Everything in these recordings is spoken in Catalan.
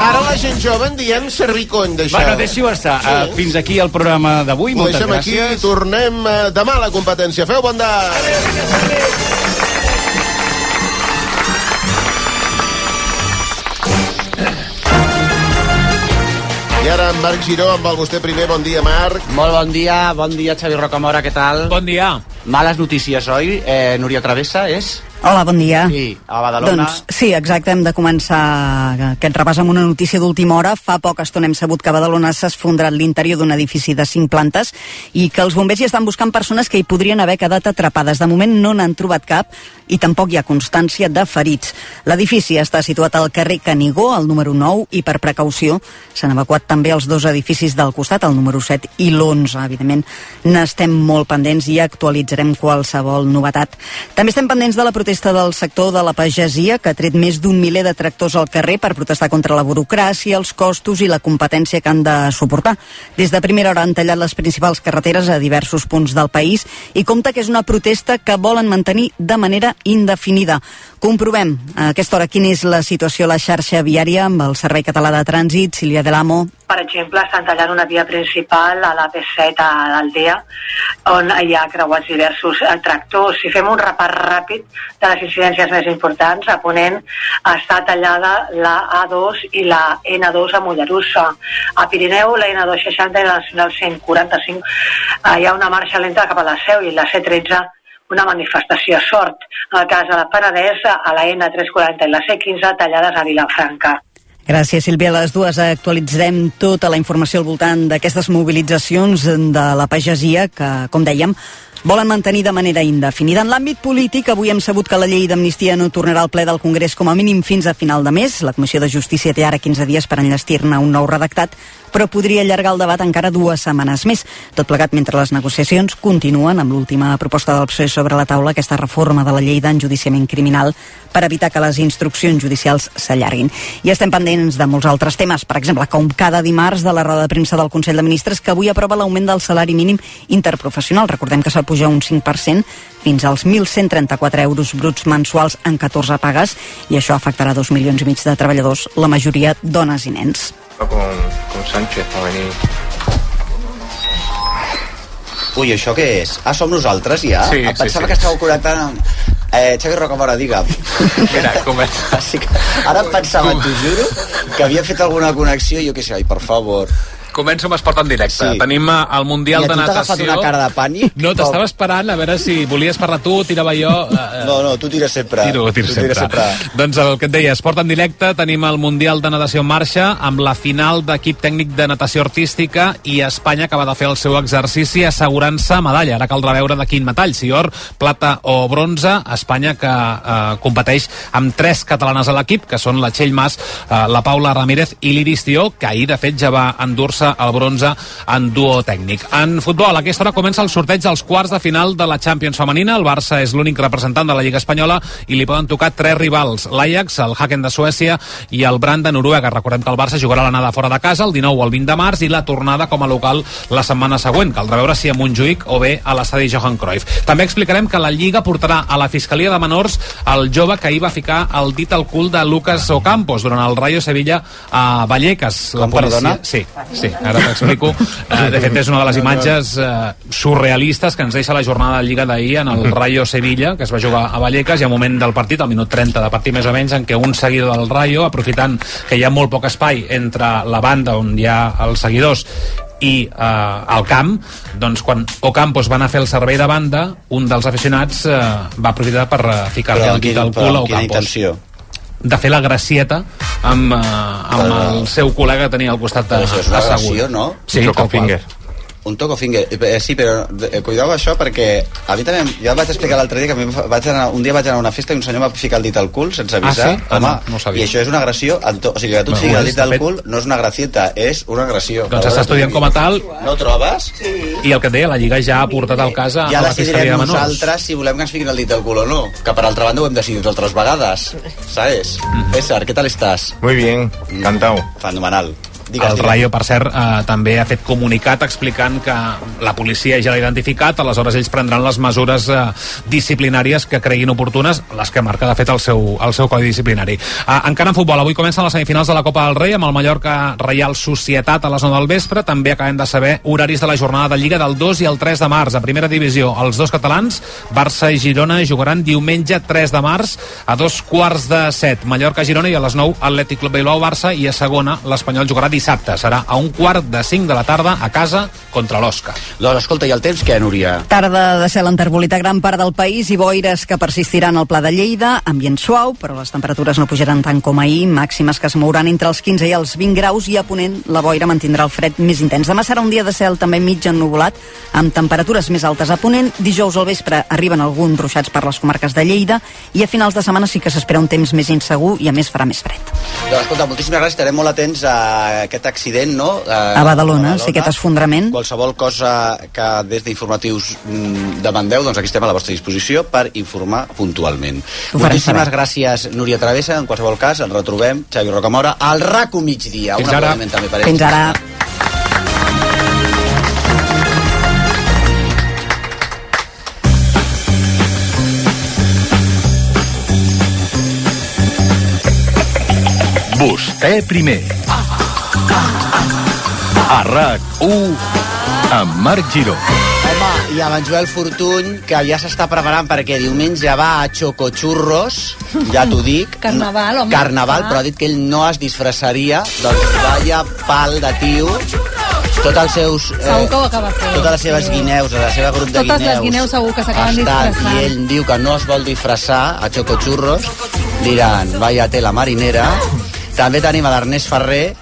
Ara la gent jove en diem servicony, d'això. Bueno, deixi-ho estar. Sí. Uh, fins aquí el programa d'avui. Moltes deixem aquí, gràcies. tornem eh, demà a la competència. Feu bon dia! I ara en Marc Giró, amb el vostè primer. Bon dia, Marc. Molt bon dia, bon dia Xavi Rocamora, què tal? Bon dia. Males notícies hoy, eh, Núria Travessa, és? Hola, bon dia. Sí, a Badalona. Doncs sí, exacte, hem de començar aquest repàs amb una notícia d'última hora. Fa poca estona hem sabut que a Badalona s'ha esfondrat l'interior d'un edifici de 5 plantes i que els bombers hi estan buscant persones que hi podrien haver quedat atrapades. De moment no n'han trobat cap i tampoc hi ha constància de ferits. L'edifici està situat al carrer Canigó, al número 9, i per precaució s'han evacuat també els dos edificis del costat, el número 7 i l'11. Evidentment, n'estem molt pendents i actualitzarem qualsevol novetat. També estem pendents de la protesta del sector de la pagesia, que ha tret més d'un miler de tractors al carrer per protestar contra la burocràcia, els costos i la competència que han de suportar. Des de primera hora han tallat les principals carreteres a diversos punts del país i compta que és una protesta que volen mantenir de manera indefinida. Comprovem a aquesta hora quina és la situació a la xarxa viària amb el Servei Català de Trànsit, Sílvia de l'Amo. Per exemple, estan tallant una via principal a la P7 a l'Aldea, on hi ha creuats diversos eh, tractors. Si fem un repàs ràpid de les incidències més importants, a Ponent està tallada la A2 i la N2 a Mollerussa. A Pirineu, la N260 i la Nacional 145 eh, hi ha una marxa lenta cap a la Seu i la C13 una manifestació a sort. En el cas de la Penedès, a la N340 i la C15 tallades a Vilafranca. Gràcies, Sílvia. A les dues actualitzarem tota la informació al voltant d'aquestes mobilitzacions de la pagesia que, com dèiem, volen mantenir de manera indefinida. En l'àmbit polític, avui hem sabut que la llei d'amnistia no tornarà al ple del Congrés com a mínim fins a final de mes. La Comissió de Justícia té ara 15 dies per enllestir-ne un nou redactat, però podria allargar el debat encara dues setmanes més. Tot plegat mentre les negociacions continuen amb l'última proposta del PSOE sobre la taula, aquesta reforma de la llei d'enjudiciament criminal per evitar que les instruccions judicials s'allarguin. I estem pendents de molts altres temes, per exemple, com cada dimarts de la roda de premsa del Consell de Ministres que avui aprova l'augment del salari mínim interprofessional. Recordem que s'ha pujat un 5% fins als 1.134 euros bruts mensuals en 14 pagues i això afectarà dos milions i mig de treballadors, la majoria dones i nens. con, con Sánchez a venir. Ui, això què és? Ah, som nosaltres ja? Sí, Em sí, Pensava sí. que estàveu connectant amb... Eh, Xavi Rocamora, digue'm. Mira, comença. Ara em pensava, t'ho juro, que havia fet alguna connexió i jo què sé, ai, per favor. Començo amb Esport en directe. Sí. Tenim eh, el Mundial I a de tu t'ha agafat Natació. una cara de pànic? No, t'estava esperant a veure si volies parlar tu, tirava jo... eh, No, no, tu tires sempre. Tiro, tiro Tu sempre. tires sempre. Doncs el que et deia, esport en directe, tenim el Mundial de Natació en marxa amb la final d'equip tècnic de natació artística i Espanya acaba de fer el seu exercici assegurant-se medalla. Ara caldrà veure de quin metall, si or, plata o bronze. Espanya que eh, competeix amb tres catalanes a l'equip, que són la Txell Mas, eh, la Paula Ramírez i l'Iris Tió, que ahir, de fet, ja va endur-se el bronze en duo tècnic. En futbol, a aquesta hora comença el sorteig dels quarts de final de la Champions femenina. El Barça és l'únic representant de la Lliga Espanyola i li poden tocar tres rivals, l'Ajax, el Haken de Suècia i el Brand de Noruega. Recordem que el Barça jugarà l'anada fora de casa el 19 o el 20 de març i la tornada com a local la setmana següent. Caldrà veure si a Montjuïc o bé a l'estadi Johan Cruyff. També explicarem que la Lliga portarà a la Fiscalia de Menors el jove que ahir va ficar el dit al cul de Lucas Ocampos durant el Rayo Sevilla a Vallecas. La Com, perdona? Sí, sí, ara t'explico. Uh, de fet, és una de les imatges uh, surrealistes que ens deixa la jornada de Lliga d'ahir en el Rayo Sevilla, que es va jugar a Vallecas, i al moment del partit, al minut 30 de partit més o menys, en què un seguidor del Rayo, aprofitant que hi ha molt poc espai entre la banda on hi ha els seguidors i eh, al camp, doncs quan Ocampos va anar a fer el servei de banda, un dels aficionats eh, va aprofitar per eh, ficar-li el dit al cul a Ocampos intenció? De fer la gracieta amb, eh, amb el seu col·lega que tenia al costat de, Però això és una assegut. agressió, no? Sí, tal qual. finger. Un toco finger. Eh, sí, però eh, amb això perquè a mi també, ja vaig explicar l'altre dia que a vaig anar, un dia vaig anar a una festa i un senyor m'ha ficat el dit al cul sense avisar. Ah, sí? Ah, Home, no, no ho sabia. I això és una agressió. To, o sigui, que tu et Bueno, fiquis el dit al cul no és una gracieta, és una agressió. Doncs s'està estudiant com a tal No trobes? i el que et deia, la Lliga ja ha portat el cas a, Ja a la Fiscalia decidirem de Menors. nosaltres si volem que ens fiquin el dit al cul o no. Que per altra banda ho hem decidit altres vegades. ¿Sabes? Mhm. César, què tal estàs? Muy bien, encantado. Fenomenal. Digues, el digues. Rayo, per cert, eh, també ha fet comunicat explicant que la policia ja l'ha identificat, aleshores ells prendran les mesures eh, disciplinàries que creguin oportunes, les que marca, de fet, el seu, el seu codi disciplinari. Eh, encara en futbol, avui comencen les semifinals de la Copa del Rei amb el Mallorca Reial Societat a les 9 del vespre. També acabem de saber horaris de la jornada de Lliga del 2 i el 3 de març. A primera divisió, els dos catalans, Barça i Girona, jugaran diumenge 3 de març a dos quarts de set. Mallorca-Girona i a les 9 Atlètic Club Bilbao-Barça i a segona l'Espanyol jugarà dissabte. Serà a un quart de 5 de la tarda a casa contra l'Osca. Doncs escolta, i el temps què, Núria? Tarda de cel enterbolit a gran part del país i boires que persistiran al Pla de Lleida, ambient suau, però les temperatures no pujaran tant com ahir, màximes que es mouran entre els 15 i els 20 graus i a Ponent la boira mantindrà el fred més intens. Demà serà un dia de cel també mig ennuvolat, amb temperatures més altes a Ponent. Dijous al vespre arriben alguns ruixats per les comarques de Lleida i a finals de setmana sí que s'espera un temps més insegur i a més farà més fred. Doncs escolta, moltíssimes gràcies, estarem molt atents a aquest accident, no? A Badalona, sí, aquest esfondrament. Qualsevol cosa que des d'informatius mm, demandeu, doncs aquí estem a la vostra disposició per informar puntualment. Moltíssimes saber. gràcies, Núria Travessa, en qualsevol cas, ens retrobem, Xavi Rocamora, al RACO migdia. Fins Un ara. també per. Fins ara. Vostè primer. A RAC1 amb Marc Giró. Home, i amb en Joel Fortuny, que ja s'està preparant perquè diumenge va a Chocochurros, ja t'ho dic. Carnaval, home. Carnaval, Ah. però ha dit que ell no es disfressaria, doncs vaya pal de tio. Tots els seus... eh, Segur que ho acaba fent. Totes les seves Sí. guineus, la seva grup de Totes guineus. les guineus segur que s'acaben disfressant. I ell diu que no es vol disfressar a Chocochurros. Diran, vaya tela marinera. També tenim a l'Ernest Ferrer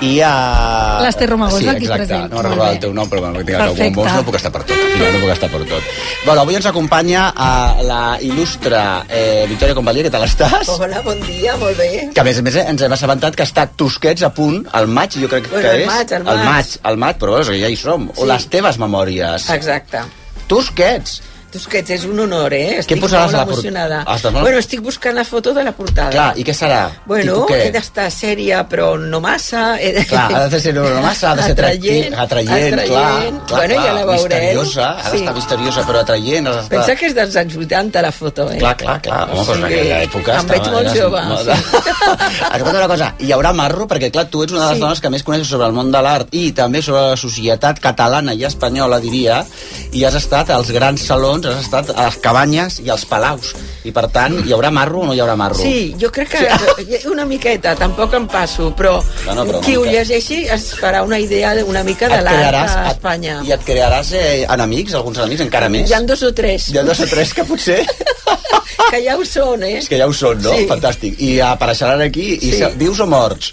i a... L'Ester Romagós, sí, aquí exacte. present. No recordo el teu nom, però bueno, tinc el Perfecte. bombons, no puc estar per tot. Al final no puc estar per tot. Bueno, avui ens acompanya a la il·lustre eh, Victòria Convalier, què tal estàs? Hola, bon dia, molt bé. Que a més a més eh, ens hem assabentat que està Tusquets a punt, al maig, jo crec Bueno, que al és. maig, al Al maig. maig, al maig, però veus, ja hi som. O Sí. les teves memòries. Exacte. Tusquets. Tusquets, és un honor, eh? Estic posaràs molt a la port- emocionada. Ah, estàs molt- Bueno, estic buscant la foto de la portada. Clar, i què serà? Bueno, què? he d'estar sèria, però no massa. He de... Clar, ha de ser una massa, ha de ser atractiu, atraient, clar, clar, bueno, clar, ja la veureu. misteriosa, ha d'estar misteriosa, però atraient, has d'estar... Pensa que és dels anys 80, la foto, eh? Clar, clar, clar. Home, però en sigui, aquella època... em veig molt jove, Escolta una cosa, hi haurà marro, perquè clar, tu ets una de les Sí. dones que més coneixes sobre el món de l'art i també sobre la societat catalana i espanyola, diria, i has estat als grans salons, has estat a les cabanyes i als palaus. I per tant, hi haurà marro o no hi haurà marro? Sí, jo crec que una miqueta, tampoc em passo, però, No, no, però qui ho llegeixi es farà una idea de- una mica de l'art a et- Espanya. I et crearàs eh, enemics, alguns enemics, encara més? Hi ha dos o tres. Hi ha dos o tres que potser... que ja ho són, eh? És que ja ho són, no? Sí. Fantàstic. I apareixeran aquí, i Sí. se- vius o morts?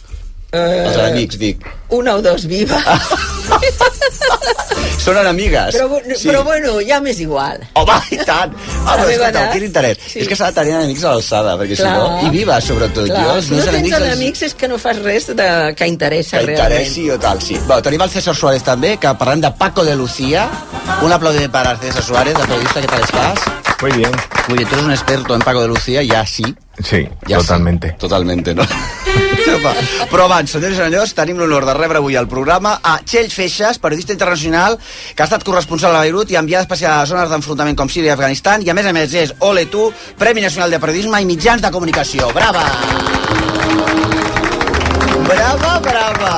Eh, Els enemics, dic. Una o dos viva. Són enemigues. Però, bu- però bueno, ja m'és igual. Home, i tant! Home, meva escolta, quin interès. Sí. És que s'ha de tenir enemics a l'alçada, perquè Clar. si no... I vives, sobretot. Clar, jo, els si no tens enemics... enemics és que no fas res de, que interessa que realment. interessi o tal, sí. Bueno, tenim el César Suárez també, que parlem de Paco de Lucía. Un aplaudiment para el César Suárez, el periodista, ¿qué tal estás? Muy bien. Muy bien, tú eres un experto en Paco de Lucía, ya sí. Sí, Ja totalmente. Sí, totalmente, no? Però abans, senyors i senyors, tenim l'honor de rebre avui al programa a Txell Feixas, periodista internacional, que ha estat corresponsal a Beirut i enviat especial a les zones d'enfrontament com Síria i Afganistan, i a més a més és Ole Tu, Premi Nacional de Periodisme i Mitjans de Comunicació. Brava! Brava, brava!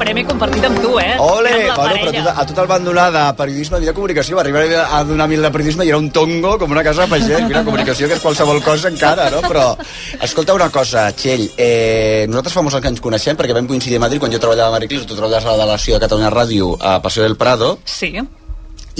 Premi compartit amb tu, eh? Ole! Bueno, però tu, a tu te'l van donar de periodisme i de comunicació. Va arribar a donar mil de periodisme i era un tongo com una casa de pagès. Mira, comunicació que és qualsevol cosa encara, no? Però, escolta una cosa, Txell. Eh, nosaltres fa molts anys que ens coneixem perquè vam coincidir a Madrid quan jo treballava a Mariclis, tu treballaves a la delegació de Catalunya Ràdio a Paseo del Prado. Sí.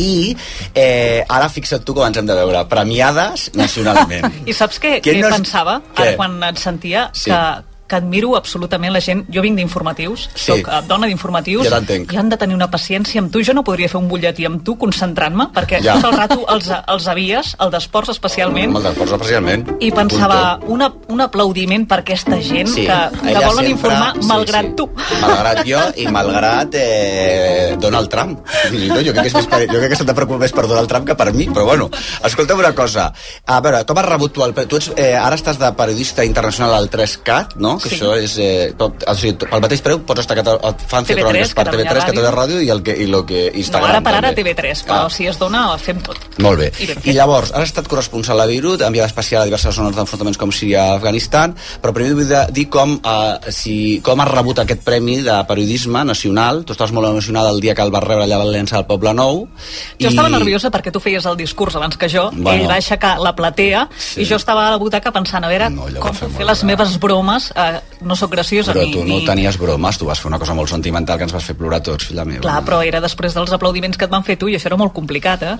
I eh, ara fixa't tu com ens hem de veure. Premiades nacionalment. I saps què, Qui què no pensava Què? ara quan et sentia? Sí. Que, que admiro absolutament la gent. Jo vinc d'informatius, Sí. soc eh, dona d'informatius, Ja i han de tenir una paciència amb tu. Jo no podria fer un butlletí amb tu concentrant-me, perquè Ja. tot el rato els, els avies, el d'esports especialment, el de especialment. i pensava, una, un aplaudiment per aquesta gent Sí, que, que ella volen sempre- informar sí, malgrat sí. tu. Malgrat jo i malgrat eh, Donald Trump. Tot, jo crec que, és més per, jo crec que s'han de preocupar més per Donald Trump que per mi, però bueno, escolta'm una cosa. A veure, com has rebut tu el... Tu ets, eh, ara estàs de periodista internacional al 3CAT, no? Que Sí. això és... Eh, tot, o sigui, pel mateix preu pots estar... cata- Et fan fer TV3, cròniques per Catalunya TV3, Catalunya Ràdio. Ràdio i, el que, i, lo que, i No, Instagram. ara per ara també. TV3, però Ah. si es dona, fem tot. Molt bé. I. I llavors, has estat corresponsal a Beirut, enviada especial a diverses zones d'enfrontaments com Síria i Afganistan, però primer vull dir com, uh, si, com has rebut aquest premi de periodisme nacional. Tu estaves molt emocionada el dia que el vas rebre allà a l'Aliança del Poble Nou. Jo estava nerviosa perquè tu feies el discurs abans que jo, Bueno. ell va aixecar la platea Sí. i jo estava a la butaca pensant, a veure, No, com fer les meves bromes, eh, no sóc graciosa Però ni... tu no ni... tenies bromes, tu vas fer una cosa molt sentimental que ens vas fer plorar tots, filla meva. Clar, però era després dels aplaudiments que et van fer tu i això era molt complicat, eh?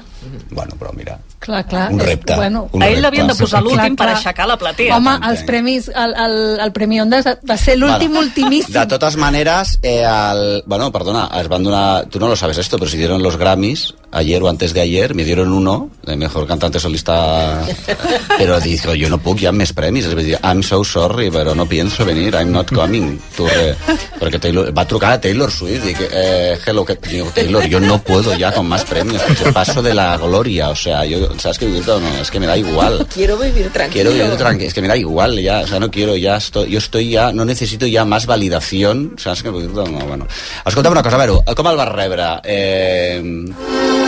Bueno, però mira, Clar, clar. Un eh, repte. Bueno, Un a ell l'havien de posar l'últim per aixecar la platea. Home, T'entenc. els premis, el, el, el Premi Ondas va ser l'últim Bueno, ultimíssim. De totes maneres, eh, el, bueno, perdona, es van donar, tú no lo sabes esto, pero se dieron los Grammys ayer o antes de ayer, me dieron uno, de mejor cantante solista, pero dijo, yo no puc, hi ha més premis, és a dir, I'm so sorry, però no pienso venir, I'm not coming, tu, eh, perquè Taylor, va trucar a Taylor Swift, y que, eh, hello, que, digo, Taylor, yo no puedo ya con más premios, porque paso de la gloria, o sea, yo, ¿sabes qué? No, es que me da igual. Quiero vivir tranquilo. Quiero vivir tranquilo, es que me da igual ya, o sea, no quiero ya, estoy, yo estoy ya, no necesito ya más validación, saps que no, bueno. Escolta'm una cosa, a veure, com el vas rebre? Eh,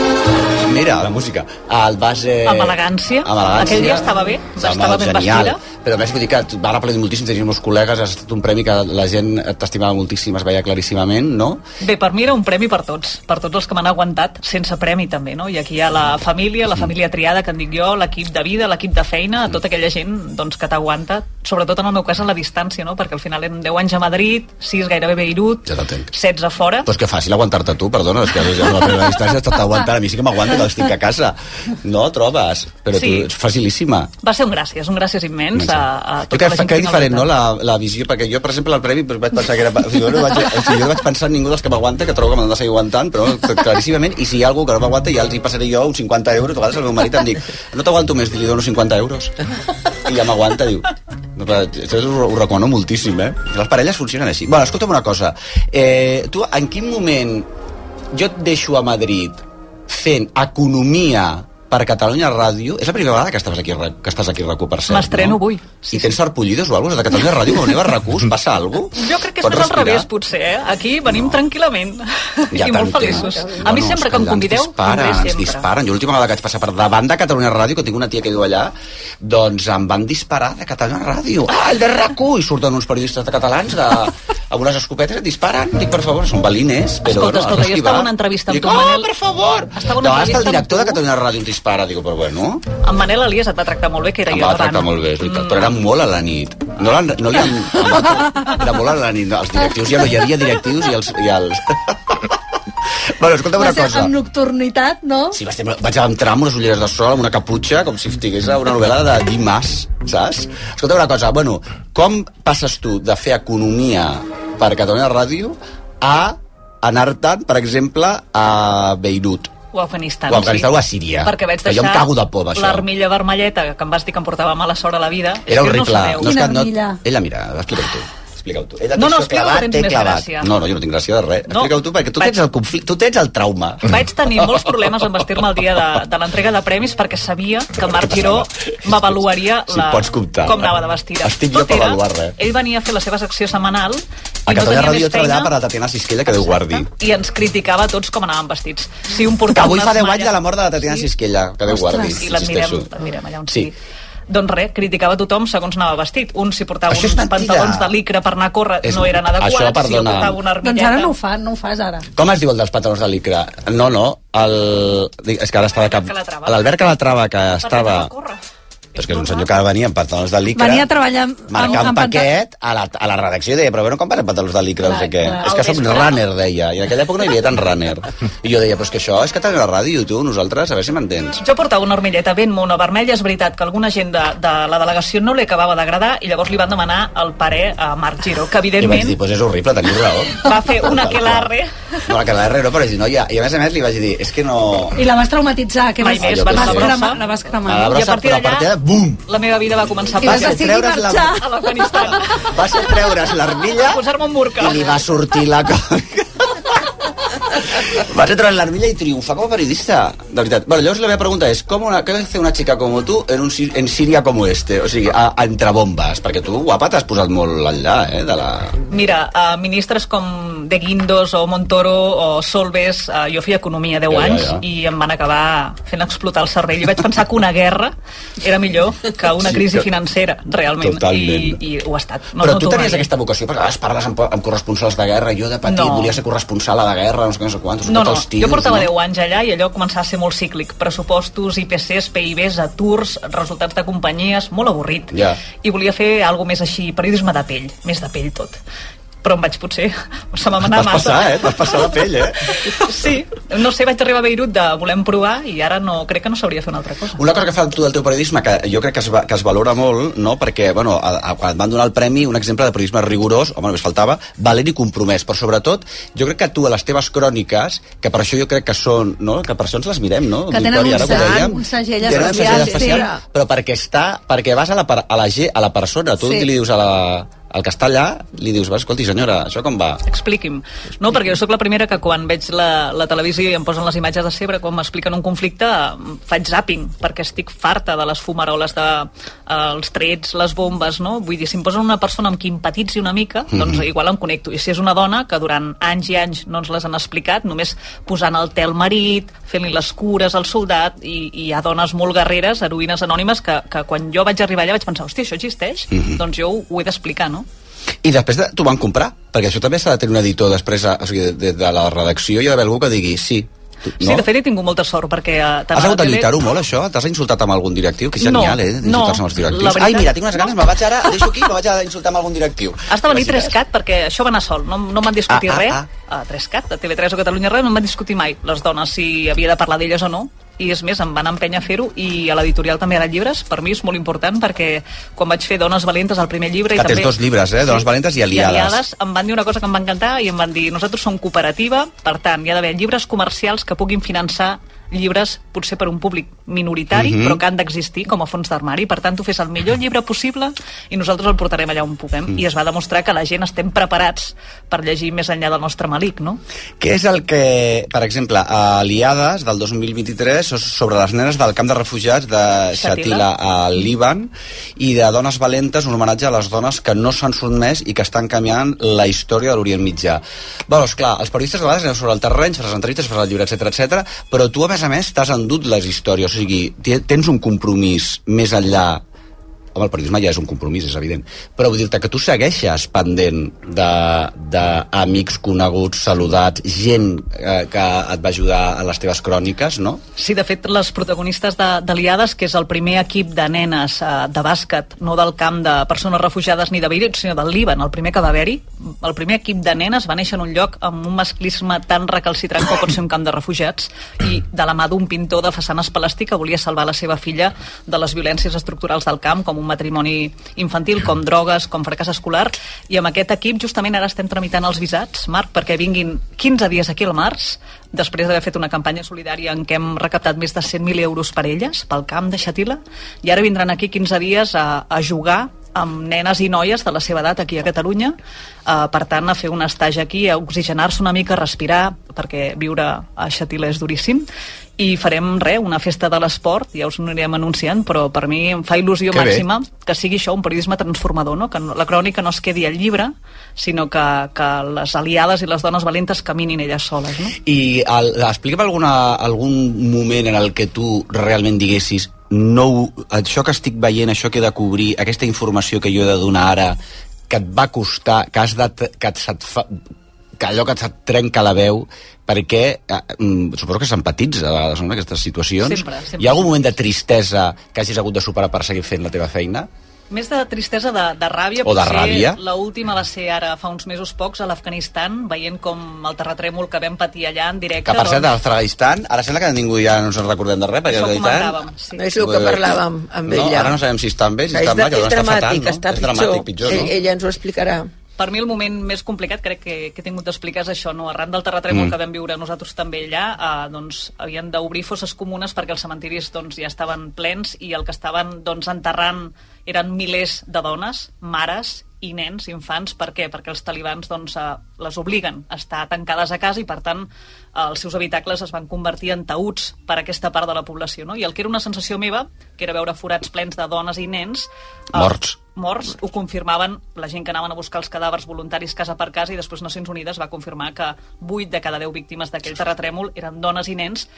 mira, la música. El vas... Eh, Amb elegància. Amb elegància. Aquell dia estava bé, estava ben genial. vestida. Però a més vull dir que van aplaudir moltíssim, tenies molts col·legues, ha estat un premi que la gent t'estimava moltíssim, es veia claríssimament, no? Bé, per mi era un premi per tots, per tots els que m'han aguantat, sense premi també, no? I aquí hi ha la família, la família triada, que en dic jo, l'equip de vida, l'equip de feina, tota aquella gent doncs, que t'aguanta, sobretot en el meu cas a la distància, no? Perquè al final eren 10 anys a Madrid, 6 gairebé a Beirut, Ja t'entenc. 16 a fora, Doncs que fàcil aguantar-te tu, perdona, és que ja la primera distància aguantant, a mi sí que m'aguanta que estic a casa. No, trobes? Però Sí. tu ets facilíssima. va ser un gràcies, un gràcies immens a, a tota que, la gent que que és diferent, no, la, la visió, perquè jo, per exemple, al premi vaig pensar que era... O sigui, jo, no vaig, o sigui, jo no vaig pensar en ningú dels que m'aguanta, que trobo que m'han de seguir aguantant, però claríssimament, i si hi ha algú que no m'aguanta, ja els hi passaré jo uns 50 euros, a vegades el meu marit em dic, no t'aguanto més, li dono 50 euros. I ja m'aguanta, diu... Això ho, ho recomano moltíssim, eh? Les parelles funcionen així. Bueno, escolta'm una cosa. Eh, tu, en quin moment jo et deixo a Madrid fent economia per Catalunya Ràdio, és la primera vegada que estàs aquí, que estàs aquí a RAC1, per cert, M'estreno no? avui. I tens sarpullidos o alguna cosa de Catalunya Ràdio, quan aneu a RAC1, us passa alguna cosa? Jo crec que és més al revés, potser, eh? Aquí venim tranquil·lament Ja i molt feliços. A mi sempre que em ens convideu, disparen, ens sempre. disparen. Jo l'última vegada que vaig passar per davant de Catalunya Ràdio, que tinc una tia que viu allà, doncs em van disparar de Catalunya Ràdio. Ah, el de RAC1! I surten uns periodistes de catalans de, amb unes escopetes et disparen. Dic, per favor, són balines, però Escolta, has escolta, jo estava en una entrevista amb Dic, tu, oh, Manel. per favor! Estava una el director de. Catalunya Ràdio ens dispara. Dic, però bueno... En Manel Elias et va tractar molt bé, que era Em jo va davant. tractar molt bé, és veritat, Mm. però era molt a la nit. No, la, no li han... Era molt a la nit. no, Els directius ja no hi havia directius i els... I els... bueno, escolta'm Va una ser cosa. amb nocturnitat, no? Sí, vaig, vaig entrar amb unes ulleres de sol, amb una caputxa, com si estigués a una novel·la de Dimas, saps? Escolta una cosa, bueno, com passes tu de fer economia per Catalunya Ràdio a anar-te'n, per exemple, a Beirut? O a Afganistan. O a Afganistan o a Síria. Perquè vaig Que deixar jo em cago de por, això. l'armilla vermelleta, que em vas dir que em portava mala sort a la vida. És Era que horrible. No és que no... armilla? Ella, mira, explica-ho tu. Explica-ho tu. Ella No, no, t'ho explica que tens més clavat. gràcia. No, no, jo no tinc gràcia de res. No. Explica-ho tu, perquè tu tens el conflicte, tu tens el trauma. Vaig tenir molts problemes en vestir-me el dia de, de l'entrega de premis perquè sabia que Marc Giró m'avaluaria Si la, pots comptar. com anava de vestida. Estic jo Tot per era, avaluar res. Ell venia a fer la seva secció setmanal A i no Catalunya tenia Ràdio jo treballava per la Tatiana Sisquella, que Déu guardi. i ens criticava tots com anàvem vestits. Si un Que portava avui unes fa 10 anys de la mort de la Tatiana Sisquella, que Déu guardi. I l'admirem allà on Sí. sigui. Doncs res, criticava tothom segons anava vestit. Un si portava Això uns pantalons de licra per anar a córrer És- no eren adequats, això, si perdona. portava una Doncs armilleta... ara no ho fa, no ho fas ara. Com es diu el dels pantalons de licra? No, no, el... És que ara està de cap... Calatrava. L'Albert Calatrava, que Per estava... Però és que és un senyor que venia amb pantalons de licra... Venia a treballar amb, marcant amb, amb paquet a la, a la redacció i deia, però bueno, com vas amb pantalons de licra, no sé Clar, què. clar. És que vespre. runner, deia, i en aquella època no hi havia tant runner. I jo deia, però és que això és que tenim la ràdio, tu, nosaltres, a veure si m'entens. Jo portava una armilleta ben mona vermella, és veritat que alguna gent de, de la delegació no li acabava d'agradar i llavors li van demanar el parer a Marc Giró, que I vaig evidentment dir, doncs és horrible, teniu raó. va fer una aquelarre No, la que la R no, però vaig dir, no, ja. I a més a més li vaig dir, és que no... I la vas traumatitzar, que Mai vas, més, va vas cremar, la vas A la cremar. I a partir però a partir d'allà-. Bum! la meva vida va començar a I vas passar decidir treure's la- marxar. a l'Afganistan. Va ser treure's l'armilla Posar-me un burca. i li va sortir la cosa. Vas entrar en l'armilla y triunfa como periodista. De veritat. Bueno, llavors la meva pregunta és, com una, què hace una chica como tú en, un, en Síria como este? O sigui, a, a entre bombes. Perquè tu, guapa, t'has posat molt enllà, eh, de la... Mira, uh, ministres com De Guindos o Montoro o Solbes, uh, jo feia economia 10 Ja, ja, anys ja. i em van acabar fent explotar el cervell i vaig pensar que una guerra era millor que una Sí, crisi que- financera, realment. Totalment. I, I ho ha estat. No, Però no tu tenies aquesta vocació, perquè a vegades parles amb, amb corresponsals de guerra, jo de petit No. volia ser corresponsal a la guerra, no sé no sé quantos, No, no, tots els tirs, jo portava no? 10 anys allà i allò començava a ser molt cíclic. Pressupostos, IPCs, PIBs, aturs, resultats de companyies, molt avorrit. Ja. I volia fer alguna més així, periodisme de pell, més de pell tot. Però em vaig potser... Se m'ha anat massa. passar, eh? Vas passar la pell, eh? Sí, no sé, vaig arribar a Beirut de volem provar i ara no, crec que no sabria fer una altra cosa. Una cosa que fa tu del teu periodisme, que jo crec que es, va, que es valora molt, no? perquè bueno, a, a, quan et van donar el premi, un exemple de periodisme rigorós, home, només faltava, valent i compromès, però sobretot, jo crec que tu a les teves cròniques, que per això jo crec que són, no? que per això ens les mirem, no? Que tenen Victòria, un ara que ho segell- dèiem. un segell un especial, sí. però perquè està, perquè vas a la, a la, a la persona, tu sí. li dius a la, al que està allà, li dius, va, escolti senyora, això com va? Expliqui'm. No, perquè jo sóc la primera que quan veig la, la televisió i em posen les imatges de Cebre, quan m'expliquen un conflicte, faig zapping, perquè estic farta de les fumaroles, de, eh, els trets, les bombes, no? Vull dir, si em posen una persona amb qui empatitzi una mica, doncs Mhm. igual em connecto. I si és una dona que durant anys i anys no ens les han explicat, només posant el té al marit, fent-li les cures al soldat, i, i hi ha dones molt guerreres, heroïnes anònimes, que, que quan jo vaig arribar allà vaig pensar, hòstia, això existeix? Mhm. Doncs jo ho, ho he d'explicar, no? I després de, t'ho van comprar, perquè això també s'ha de tenir un editor després, a, o sigui, de, de, de la redacció, hi ha d'haver algú que digui sí. Tu, no? Sí, de fet he tingut molta sort perquè... eh, tant Has a hagut de lluitar-ho molt, això? T'has insultat amb algun directiu? Que és No, genial, eh? D'insultar-se no, amb els directius. veritat- Ai, mira, tinc unes ganes, me vaig ara, deixo aquí, me vaig a insultar amb algun directiu. Has de venir Gràcies. 3CAT perquè això va anar sol, no, no em van discutir Ah, ah, res. ah. A 3CAT, de TV3 o Catalunya Ràdio, no em van discutir mai les dones si havia de parlar d'elles o no. I és més, em van empènyer a fer-ho i a l'editorial també ara llibres. Per mi és molt important perquè quan vaig fer Dones Valentes, el primer llibre... Que i tens també... dos llibres, eh? Dones Valentes i Aliades. I aliades em van dir una cosa que em va encantar i em van dir nosaltres som cooperativa, per tant, hi ha d'haver llibres comercials que puguin finançar llibres potser per un públic minoritari, Mhm. però que han d'existir com a fons d'armari. Per tant, tu fes el millor llibre possible i nosaltres el portarem allà on puguem. Mm. I es va demostrar que la gent estem preparats per llegir més enllà del nostre malic, no? Què és el que, per exemple, a Aliades del 2023 és sobre les nenes del camp de refugiats de. Shatila al Líban i de Dones Valentes, un homenatge a les dones que no s'han sotmès i que estan canviant la història de l'Orient Mitjà. Bueno, esclar, els periodistes a vegades anem sobre el terreny, fas les entrevistes, fas el llibre, etc etc. però tu, a més a més, t'has endut les històries, o sigui, tens un compromís més enllà Home, el periodisme ja és un compromís, és evident. Però vull dir-te que tu segueixes pendent d'amics coneguts, saludats, gent eh, que et va ajudar a les teves cròniques, no? Sí, de fet, les protagonistes de- d'Aliades, que és el primer equip de nenes eh, de bàsquet, no del camp de persones refugiades ni de Beirut, sinó del Líban, el primer que va haver-hi, el primer equip de nenes va néixer en un lloc amb un masclisme tan recalcitrant com pot ser un camp de refugiats i de la mà d'un pintor de façanes palestí que volia salvar la seva filla de les violències estructurals del camp, com un matrimoni infantil, com drogues, com fracàs escolar, i amb aquest equip justament ara estem tramitant els visats, Marc, perquè vinguin 15 dies aquí al març, després d'haver fet una campanya solidària en què hem recaptat més de 100.000 euros per elles, pel camp de Xatila, i ara vindran aquí 15 dies a, a jugar amb nenes i noies de la seva edat aquí a Catalunya, eh, per tant a fer un estatge aquí, a oxigenar-se una mica, a respirar, perquè viure a Xatila és duríssim, i farem res, una festa de l'esport, ja us anirem anunciant, però per mi em fa il·lusió Que bé. màxima que sigui això un periodisme transformador, no? que la crònica no es quedi al llibre, sinó que, que les aliades i les dones valentes caminin elles soles. No? I el, explica'm alguna, algun moment en el que tu realment diguessis no, això que estic veient, això que he de cobrir, aquesta informació que jo he de donar ara, que et va costar, que has de, que et, se't fa, que allò que et trenca la veu, perquè eh, mm, suposo que s'empatitza a vegades no, en aquestes situacions. Sempre, sempre. Hi ha algun moment de tristesa que hagis hagut de superar per seguir fent la teva feina? Més de tristesa, de, de ràbia. O de potser ràbia. L'última va ser ara, fa uns mesos pocs, a l'Afganistan, veient com el terratrèmol que vam patir allà en directe... Que per cert, a doncs, l'Afganistan, ara sembla que ningú ja no ens en recordem de res, perquè Això comentàvem, sí. És el que parlàvem amb no, ella. Ara no sabem si estan bé, si és, estan de, mal, que és està dramàtic, fatal, no? està és pitjor. dramàtic, pitjor, no? Ell, ella ens ho explicarà. Per mi el moment més complicat crec que, que he tingut d'explicar és això, no? arran del terratrèmol Mm. que vam viure nosaltres també allà, eh, doncs havien d'obrir fosses comunes perquè els cementiris doncs, ja estaven plens i el que estaven doncs, enterrant eren milers de dones, mares i nens, infants, per què? Perquè els talibans doncs, eh, les obliguen a estar tancades a casa i, per tant, els seus habitacles es van convertir en taüts per a aquesta part de la població. No? I el que era una sensació meva, que era veure forats plens de dones i nens... eh, Morts. ho confirmaven la gent que anaven a buscar els cadàvers voluntaris casa per casa i després Nacions Unides va confirmar que 8 de cada 10 víctimes d'aquell terratrèmol eren dones i nens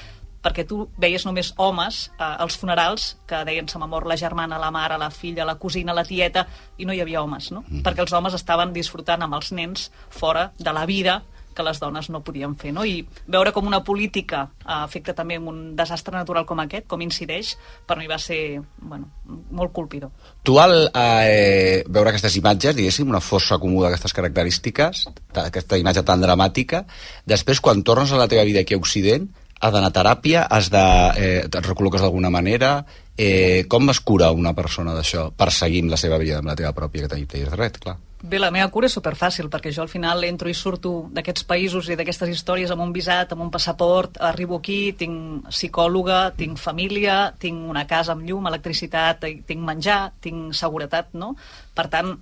perquè tu veies només homes eh, als funerals que deien se m'ha mort la germana, la mare, la filla, la cosina, la tieta i no hi havia homes, no? Mm. perquè els homes estaven disfrutant amb els nens fora de la vida que les dones no podien fer, no? I veure com una política eh, afecta també un desastre natural com aquest, com incideix, per mi va ser, bueno, molt colpidor. Tu al eh, veure aquestes imatges, diguéssim, una fossa comú d'aquestes característiques, ta- aquesta imatge tan dramàtica, després quan tornes a la teva vida aquí a Occident, has d'anar a teràpia, has de, eh, et recol·loques d'alguna manera, eh, com es cura una persona d'això, perseguint la seva vida amb la teva pròpia, que t'hi tens res, clar. Bé, la meva cura és superfàcil, perquè jo al final entro i surto d'aquests països i d'aquestes històries amb un visat, amb un passaport, arribo aquí, tinc psicòloga, tinc família, tinc una casa amb llum, electricitat, tinc menjar, tinc seguretat, no? Per tant,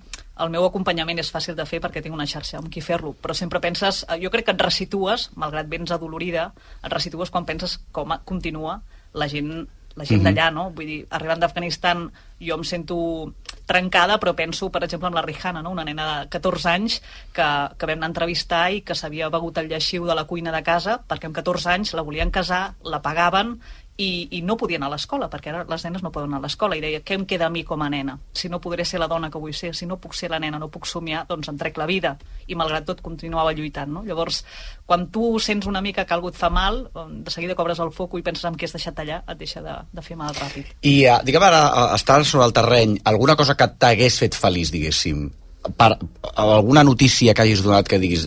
el meu acompanyament és fàcil de fer perquè tinc una xarxa amb qui fer-lo, però sempre penses, eh, jo crec que et resitues, malgrat vens adolorida, et resitues quan penses com continua la gent la gent Mhm. d'allà, no? Vull dir, arribant d'Afganistan jo em sento trencada, però penso, per exemple, en la Rihanna, no? una nena de 14 anys que, que vam anar a entrevistar i que s'havia begut el lleixiu de la cuina de casa perquè amb 14 anys la volien casar, la pagaven i, i no podia anar a l'escola, perquè ara les nenes no poden anar a l'escola, i deia, què em queda a mi com a nena? Si no podré ser la dona que vull ser, si no puc ser la nena, no puc somiar, doncs em trec la vida. I malgrat tot continuava lluitant, no? Llavors, quan tu sents una mica que algú et fa mal, de seguida cobres el foc i penses en què has deixat allà, et deixa de, de fer mal ràpid. I, uh, digue'm ara, uh, estar sobre el terreny, alguna cosa que t'hagués fet feliç, diguéssim, per, alguna notícia que hagis donat que diguis,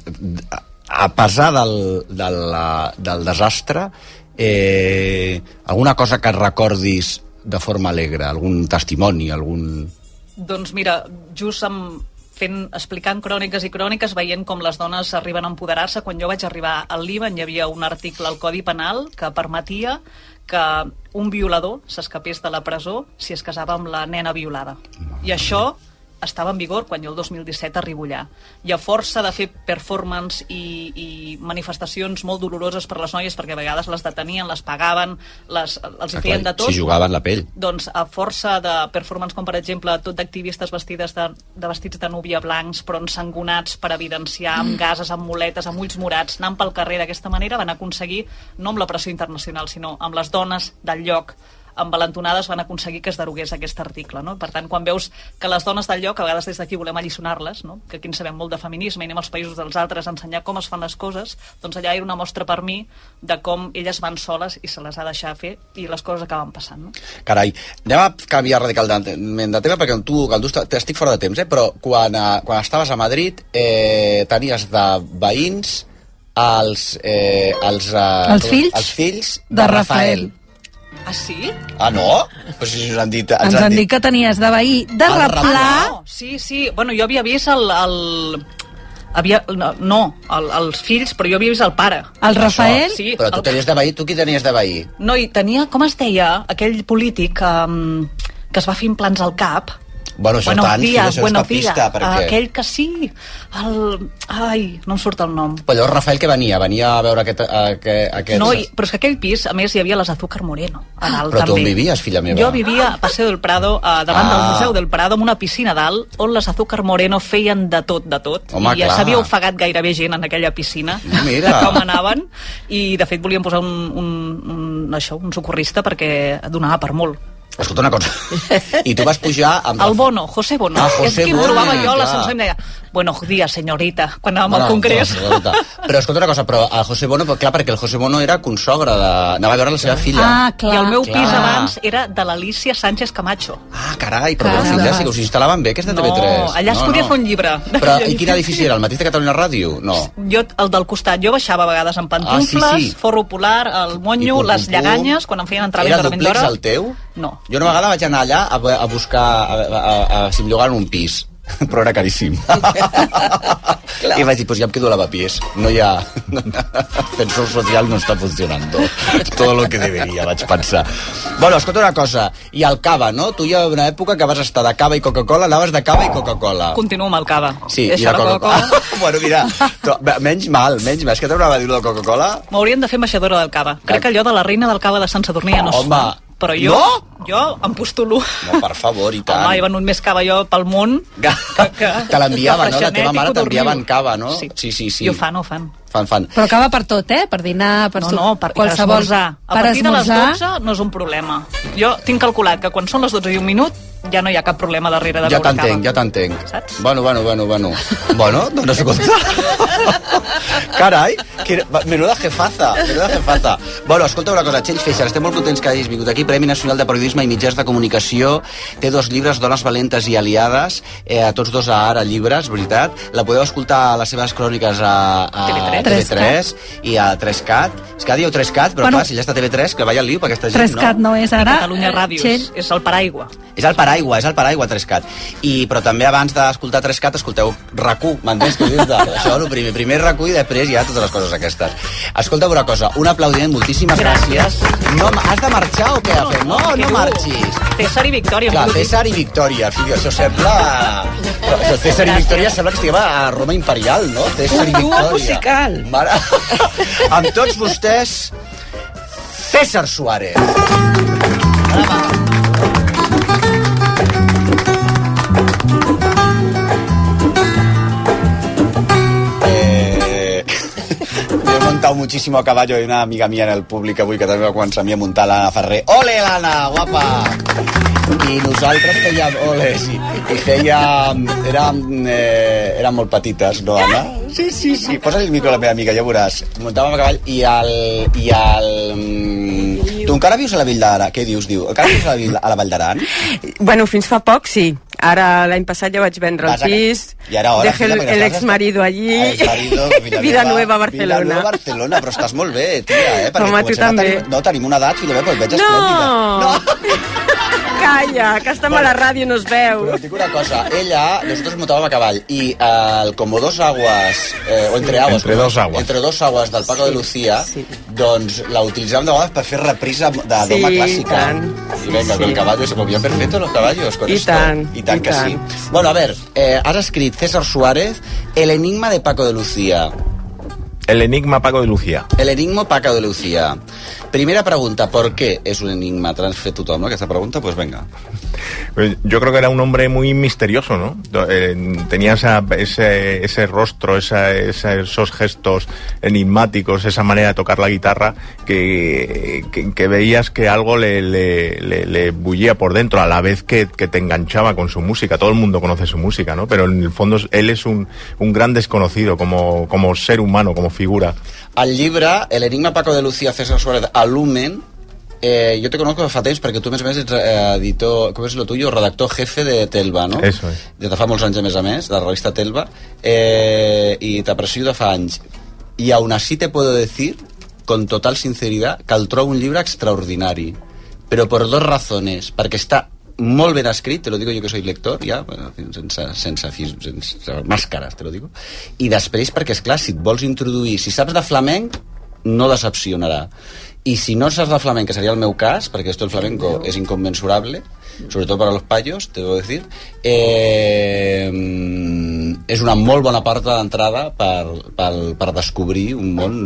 a pesar del, del, uh, del desastre, eh, alguna cosa que recordis de forma alegre, algun testimoni, algun... Doncs mira, just amb fent, explicant cròniques i cròniques, veient com les dones arriben a empoderar-se. Quan jo vaig arribar al Líban hi havia un article al Codi Penal que permetia que un violador s'escapés de la presó si es casava amb la nena violada. I això estava en vigor quan jo el 2017 arribo allà. I a força de fer performance i, i manifestacions molt doloroses per les noies, perquè a vegades les detenien, les pagaven, les, els hi feien de tot, Si jugaven la pell. doncs a força de performance com per exemple tot d'activistes vestides de, de vestits de núvia blancs però ensangonats per evidenciar amb gases, amb muletes, amb ulls morats anant pel carrer d'aquesta manera van aconseguir no amb la pressió internacional sinó amb les dones del lloc amb valentonades van aconseguir que es derogués aquest article. No? Per tant, quan veus que les dones del lloc, a vegades des d'aquí volem alliçonar-les, no? que aquí en sabem molt de feminisme i anem als països dels altres a ensenyar com es fan les coses, doncs allà era una mostra per mi de com elles van soles i se les ha de deixar fer i les coses acaben passant. No? Carai, anem a canviar radicalment de tema perquè tu, amb tu est- estic fora de temps, eh? però quan, eh, quan estaves a Madrid eh, tenies de veïns els, eh, els, eh, Els fills els fills de, de Rafael. Rafael. Ah, sí? Ah, no? Però si ens han dit... Ens han dit que tenies de veí de El replà... Ah, no. Sí, sí. Bueno, jo havia vist el... el... Havia, no, no el, els fills, però jo havia vist el pare. El Rafael? Sí, Però tu el- tenies de veí, tu qui tenies de veí? No, i tenia, com es deia, aquell polític um, que es va fer implants al cap. Bueno, això buenos tant, filla, això cap pista, perquè- Aquell que sí, el... Ai, no em surt el nom. Però Rafael que venia? Venia a veure aquest... aquest, aquest... No, i, però és que aquell pis, a més, hi havia les Azúcar Moreno a dalt, Però tu també. on vivies, filla meva? Jo vivia a Paseo del Prado, eh, davant Ah. del Museu del Prado, amb una piscina a dalt, on les Azúcar Moreno feien de tot, de tot. Home, I ja clar. s'havia ofegat gairebé gent en aquella piscina, Mira. de com anaven, i de fet volien posar un, un, un, això, un socorrista perquè donava per molt. Escolta una cosa. I tu vas pujar amb... El Bono, José Bono. Ah, és José que em Bono, trobava jo a clar. l'ascensor i em deia buenos días, señorita, quan anàvem Bueno, al congrés. doncs, escolta, però escolta una cosa, però el José Bono, clar, perquè el José Bono era consogre de... Anava a veure la seva filla. Ah, clar. I el meu Clar. pis abans era de l'Alicia Sánchez Camacho. Ah, carai, però Carai. la filla sí que us instal·laven bé, aquesta No, TV3. allà es podia fer un llibre. Però i quin edifici era? El mateix de Catalunya Ràdio? No. Jo, el del costat, jo baixava a vegades amb pantufles, Ah, sí, sí. forro polar, el monyo, pum, les lleganyes, quan em feien entrar a Era l'interventora... duplex el teu? No. Jo una vegada vaig anar allà a, a buscar, a, a, a, a, si em llogaven un pis. però era caríssim. I vaig dir, pues ja em quedo a lavapiés. No hi ha... Ascensor social no està funcionando. Todo lo que debería, vaig pensar. Bueno, escolta una cosa. I el cava, no? Tu hi ha una època que vas estar de cava i Coca-Cola, anaves de cava i Coca-Cola. Continuo amb el cava. Sí, Deixa i la Coca-Cola. bueno, mira, to, menys mal, menys mal. És que t'anava a dir de Coca-Cola. M'haurien de fer ambaixadora del cava. Crec que allò de la reina del cava de Sant Sadurní ja no es Home, fa. Però jo, no? jo em postulo. No, per favor, i tant. Home, he venut més cava jo pel món. Que, que, Te l'enviava, que no? La teva mare Codorniu. t'enviava en cava, no? Sí. sí, sí. sí. I ho fan, ho fan. Fan, fan. Però acaba per tot, eh? Per dinar, per No, no, per, per qualsevol... esmorzar. A per partir de les esmorzar, 12 no és un problema. Jo tinc calculat que quan són les 12 i un minut ja no hi ha cap problema darrere de Ja t'entenc, cava. ja t'entenc. Saps? Bueno, bueno, bueno, bueno. Bueno, doncs escolta. Carai, que, menuda jefaza, menuda jefaza. Bueno, escolta una cosa, Txell Feixer, estem molt contents que hagis vingut aquí. Premi Nacional de Periodisme i Mitjans de Comunicació. Té dos llibres, Dones Valentes i Aliades, eh, a tots dos a Ara Llibres, veritat. La podeu escoltar a les seves cròniques a, a TV3. TV3 i a 3CAT. És que dieu 3CAT, però Bueno. clar, si ja està TV3, que vaya al liu per aquesta gent, Trescat no? no és I ara. Catalunya Ràdios, Txell. és el paraigua. És el paraigua, és el paraigua 3CAT. I, però també abans d'escoltar 3CAT, escolteu RAC1, m'entens? Que dius de, això el primer, primer RAC1 i després ja totes les coses aquestes. Escolta una cosa, un aplaudiment, moltíssimes gràcies. No, has de marxar o què ha fet? No, no, dur. marxis. César i Victòria. Clar. César i Victòria, fill, això sembla... Això, César i Victòria sembla que estiguem a Roma Imperial, no? César i Victòria. musical. Mare... Amb tots vostès, César Suárez. Montado muchísimo a caballo y una amiga mía en el públic avui que també va començar a mi a muntar l'Anna Ferrer. Ole, l'Anna, guapa! I nosaltres fèiem... Ole, sí. I fèiem... Érem, eh, érem molt petites, no, Anna? Sí, sí, sí. Posa el micro a la meva amiga, ja veuràs. Muntàvem a cavall i el... I el mm, tu encara vius a la Vall d'Aran? Què dius, diu? Encara vius a la, a la Vall d'Aran? Bueno, fins fa poc sí. Ara l'any passat ja vaig vendre el Vas a- pis. I ara, Dejé el, perquè el estàs- ex marido allí. Ah, ex-marido, Vida Villanueva, nueva, Barcelona. Villanueva, Barcelona, però estàs molt bé, tia, eh? Home, tu comencem a també. Tenir, no, tenim una edat, filla meva, però et veig No! esplèndida. Calla, que estem a la ràdio no es veu. Però dic una cosa, ella, nosotros montábamos a cavall i eh, el como dos aguas, eh, o entre aguas, Entre com- dos aguas. entre dos aguas del Paco de Lucía, doncs la utilitzàvem de vegades per fer reprisa de Sí, doma clàssica. tant. I venga, Sí. con el caballo, se movían perfecto los caballos con I esto. tant, I tant i que tant. sí. Bueno, a ver, eh, has escrit César Suárez, El enigma de Paco de Lucía. El enigma Paco de Lucía. El enigma Paco de Lucía. Primera pregunta, ¿por qué es un enigma? Tothom, no? Aquesta pregunta, pues venga. Pues Yo creo que era un hombre muy misterioso, ¿no? Eh, tenía esa- ese, ese rostro, esa- esos gestos enigmáticos, esa manera de tocar la guitarra, que, que- que veías que algo le, le- le- le bullía por dentro, a la vez que, que te enganchaba con su música. Todo el mundo conoce su música, ¿no? Pero en el fondo él es un, un gran desconocido como, como ser humano, como figura. Al llibre, El enigma Paco de Lucía, César Suárez, a Lumen, eh, jo te conozco de fa temps perquè tu, a més a més, ets eh, editor, com és lo tuyo? Redactor jefe de Telva, no? Eso es. De fa molts anys, a més a més, de la revista Telva, eh, i t'aprecio de fa anys. I aún así te puedo decir, con total sinceridad, que el trobo un llibre extraordinari, però per dos razones, perquè està molt ben escrit, te lo digo yo que soy lector, ja, bueno, sense, sense, fis- sense màscares, te lo digo, i després perquè, és clar, si et vols introduir, si saps de flamenc, no decepcionarà. I si no saps de flamenc, que seria el meu cas, perquè esto el flamenco és inconmensurable, sobre todo para los payos, te debo decir, eh, és una molt bona porta d'entrada per, per, per descobrir un món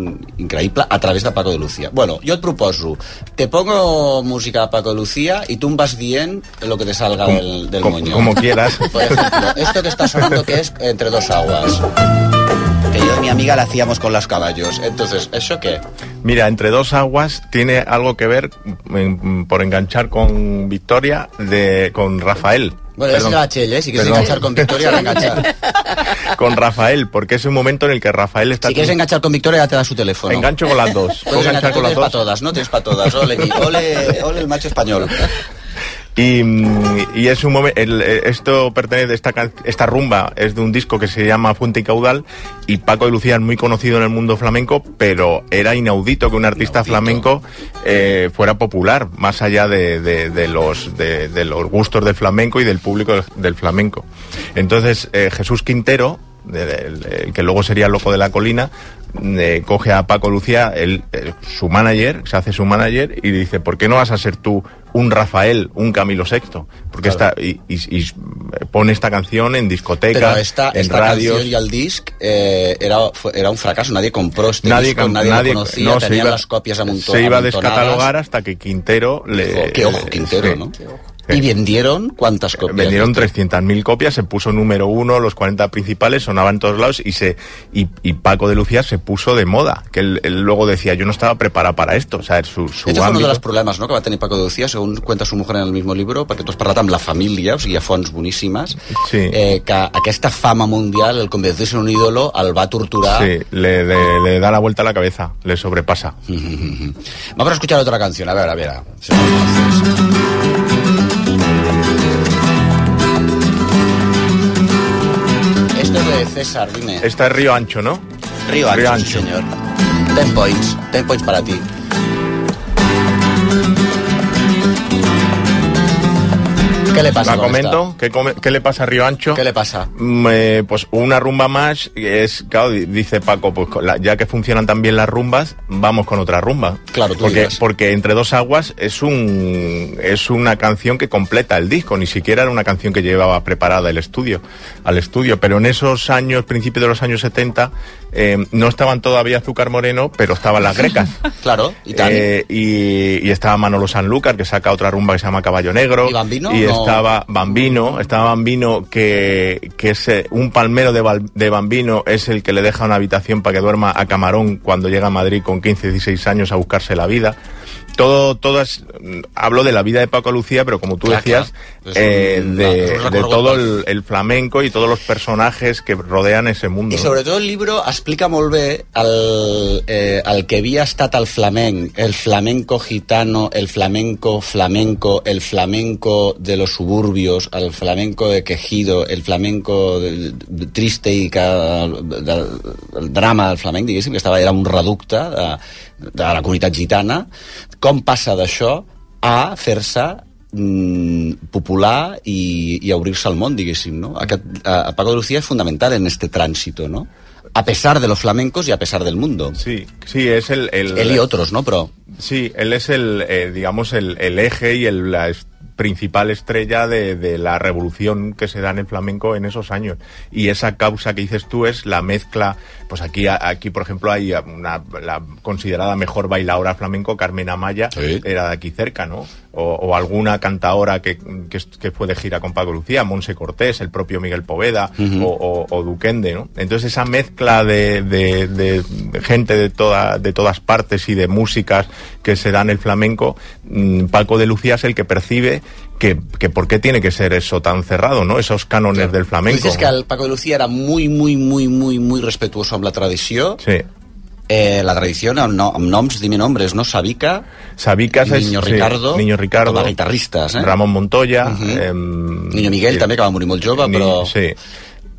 increïble a través de Paco de Lucía. Bueno, jo et proposo, te pongo música de Paco de Lucía y tú me vas dient lo que te salga Com- del, del com- moño. como quieras. Por ejemplo, esto que está sonando que es Entre dos aguas. Que yo y mi amiga la hacíamos con los caballos. Entonces, ¿eso qué? Mira, Entre dos aguas tiene algo que ver por enganchar con Victoria de con Rafael. Bueno, se la ¿eh? Si quieres Perdón. enganchar con Victoria, reenganchar. con Rafael, porque es un momento en el que Rafael está... Si quieres enganchar con Victoria, ya te da su teléfono. Engancho con las dos. Puedes enganchar con las tienes para dos. todas, ¿no? Tienes para todas. Ole, ole, ole el macho español. Y, y es un momento, esto pertenece, esta, esta rumba es de un disco que se llama Fuente y Caudal y Paco de Lucía es muy conocido en el mundo flamenco, pero era inaudito que un artista flamenco eh, fuera popular, más allá de, de- de los, de, de los gustos del flamenco y del público del, del flamenco. Entonces, eh, Jesús Quintero, el, el que luego sería loco de la colina, eh, coge a Paco Lucía, el- el- su manager, se hace su manager y dice, ¿por qué no vas a ser tú un Rafael, un Camilo VI? Porque está, y, y- y pone esta canción en discotecas, Pero esta, en esta radios. canción y el disc eh, era, fue- era un fracaso. Nadie compró este Nadie, disco, con- nadie, nadie- lo conocía, no, se tenían iba- las copias amonto- Se iba a amontonadas. descatalogar hasta que Quintero le... Dijo, "Qué ojo, Quintero", sí. ¿no? ¿Y vendieron cuántas copias? Vendieron 300.000 copias, se puso número uno, los 40 principales sonaban en todos lados y se y, y Paco de Lucía se puso de moda, que él, él luego decía, yo no estaba preparado para esto, o sea, su, su Este fue uno ámbito- dels problemes no, que va tenir Paco de Lucía, segons cuenta su mujer en el mismo libro, perquè has parlat amb la família, o sigui, ha fonts boníssimes, Sí. eh, que aquesta fama mundial, el convertirse en un ídolo, el va torturar. Sí, le, le- le da la vuelta a la cabeza, le sobrepasa. Vamos a escuchar otra canción, a ver, a ver. si la Esto de César, dime. Esta es Río Ancho, ¿no? Río Ancho, Río sí, Ancho. señor. Ten points, ten points para ti. ¿Qué le pasa La comento, ¿Qué, come- qué le pasa a Río Ancho? ¿Qué le pasa? Mm, eh, pues una rumba más, es, claro, di- dice Paco, pues la- ya que funcionan tan bien las rumbas, vamos con otra rumba. Claro, tú porque, dirás. porque Entre dos aguas es un es una canción que completa el disco, ni siquiera era una canción que llevaba preparada el estudio, al estudio, pero en esos años, principios de los años 70, eh, no estaban todavía Azúcar Moreno, pero estaban las grecas. Claro, y tal. Eh, y, y estaba Manolo Sanlúcar, que saca otra rumba que se llama Caballo Negro. ¿Y Bambino? Y No. estaba Bambino, estaba Bambino, que, que es eh, un palmero de, de Bambino, es el que le deja una habitación para que duerma a Camarón cuando llega a Madrid con 15, 16 años a buscarse la vida. Todo, todas, hablo de la vida de Paco Lucía, pero como tú decías, eh, un- de, todo el, el flamenco y todos los personajes que rodean ese mundo. I ¿no? sobretot el llibre explica molt bé el, eh, el que havia estat el flamenc, el flamenco gitano, el flamenco flamenco, el flamenco de los suburbios, el flamenco de quejido, el flamenco de, de, triste i que de, el drama del flamenc, diguéssim, que estava, era un reducte de, de la comunitat gitana, com passa d'això a fer-se mm, popular i, i obrir-se al món, diguéssim, no? Aquest, a, a Paco de Lucía és fundamental en este tránsito, ¿no? A pesar de los flamencos y a pesar del mundo. Sí, sí, es el... el Él y otros, ¿no? Pero Sí, él es el, eh, digamos, el, el eje y el, la principal estrella de, de la revolución que se da en el flamenco en esos años. Y esa causa que dices tú es la mezcla, pues aquí, aquí por ejemplo, hay una, la considerada mejor bailadora flamenco, Carmen Amaya, era de aquí cerca, ¿no? O, o alguna cantaora que, que, que fue de gira con Paco Lucía, Monse Cortés, el propio Miguel Poveda o, o- o Duquende, ¿no? Entonces esa mezcla de, de- de gente de, toda, de todas partes y de músicas que se dan en el flamenco, mm, Paco de Lucía es el que percibe que, que por qué tiene que ser eso tan cerrado, ¿no? Esos cánones del flamenco. dices que el Paco de Lucía era muy, muy, muy, muy, muy respetuoso amb la tradició. Sí. Eh, la tradició amb, no, amb noms, dime nombres, no? Sabika, Sabicas es Niño sí, Ricardo, Niño Ricardo, com a guitarristes, eh? Ramón Montoya, Mhm. em, Niño Miguel sí. també, que va morir molt jove, Ni- però... Sí.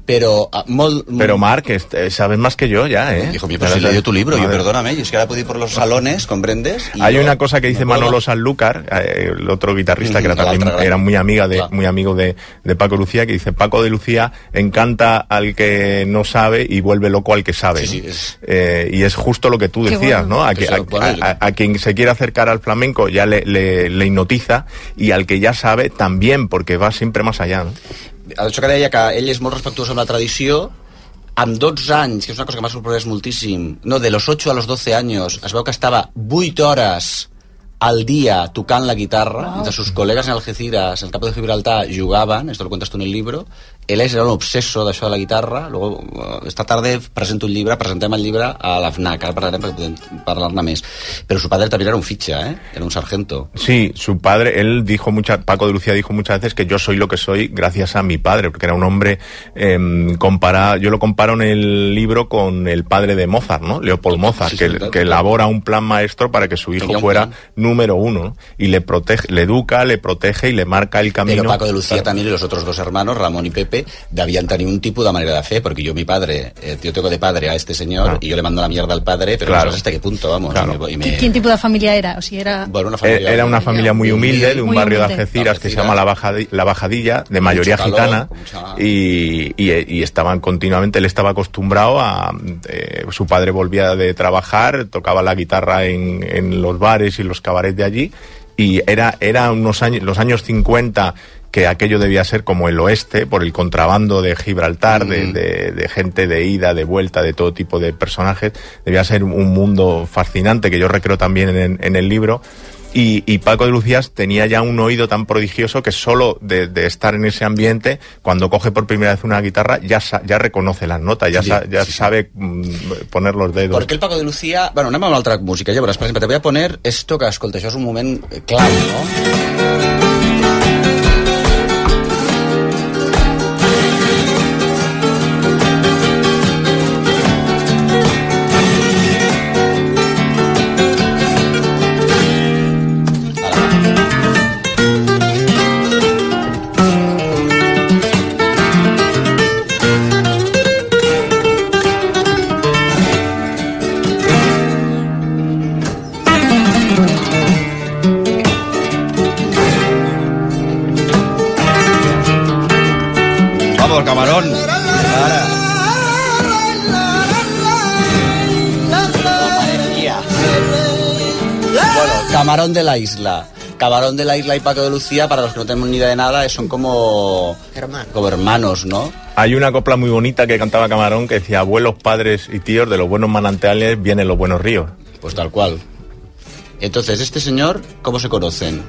Però ah, molt... Pero Marc, este, sabes más que yo ya, ¿eh? Mío, pero si he leído tu libro, yo perdóname, yo es que ahora puedo ir por los salones, ¿comprendes? Y Hay yo una cosa que dice Manolo Sanlúcar, eh, el otro guitarrista que era la también era muy amiga de muy amigo de, de Paco Lucía, que dice Paco de Lucía encanta al que no sabe y vuelve loco al que sabe. Sí, sí, es- Eh, y es justo lo que tú Qué decías, bueno. ¿no? A, Que quien se quiere acercar al flamenco ya le, le, le hipnotiza y al que ya sabe también, porque va siempre más allá. ¿no? Això que deia que ell és molt respectuós amb la tradició amb 12 anys, que és una cosa que m'ha sorprès moltíssim no, de los 8 a los 12 anys es veu que estava 8 hores al día tocant la guitarra, mientras sus colegas en Algeciras, en el campo de Gibraltar, jugaban, esto lo cuentas tú en el libro, él es era un obseso d'això de la guitarra. Luego, eh, esta tarde presento un llibre, presentem el llibre a la FNAC, ara parlarem perquè podem parlar-ne més. Però su padre también era un fitxa, ¿eh? Era un sargento. Sí, su padre, él dijo muchas, Paco de Lucía dijo muchas veces que yo soy lo que soy gracias a mi padre, porque era un hombre eh, comparado, yo lo comparo en el libro con el padre de Mozart, ¿no? Leopold Mozart, Sí, que, sí, que elabora un plan maestro para que su hijo fuera plan. número uno, ¿no? Y le protege, le educa, le protege y le marca el camino. Pero Paco de Lucía también y los otros dos hermanos, Ramón y Pepe, debían tener un tipo de manera de hacer, porque yo mi padre, eh, yo tengo de padre a este señor y yo le mando la mierda al padre, pero Claro. no sabes hasta qué punto, vamos. Claro. Y me- y me- quin tipus de família era? O sigui, era... Bueno, una Eh, familia, Era una familia muy humilde, de un Muy barrio de. Algeciras que se llama La, Bajadi- La Bajadilla, de mayoría calor, gitana, mucha- y, y- y estaban continuamente, él estaba acostumbrado a... eh, su padre volvía de trabajar, tocaba la guitarra en, en los bares y los cabarets de allí, y era, era unos años, los años 50 que aquello debía ser como el oeste, por el contrabando de Gibraltar, de, de- de gente de ida, de vuelta, de todo tipo de personajes. Debía ser un mundo fascinante que yo recreo también en, en el libro. Y, y Paco de Lucías tenía ya un oído tan prodigioso que solo de, de estar en ese ambiente, cuando coge por primera vez una guitarra, ya, sa- ya reconoce las notas, ya, Sí, sa- ya sí, sabe mm, poner los dedos. ¿Por qué el Paco de Lucía... Bueno, anem amb l'altra música, ja veuràs. Per exemple, te voy a poner esto que, escolta, això és un moment eh, clau, no? Camarón de la Isla. Camarón de la Isla y Paco de Lucía, para los que no tenemos ni idea de nada, son como, como hermanos, ¿no? Hay una copla muy bonita que cantaba Camarón que decía, abuelos, padres y tíos, de los buenos manantiales vienen los buenos ríos. Pues tal cual. Entonces, este señor, ¿cómo se conocen?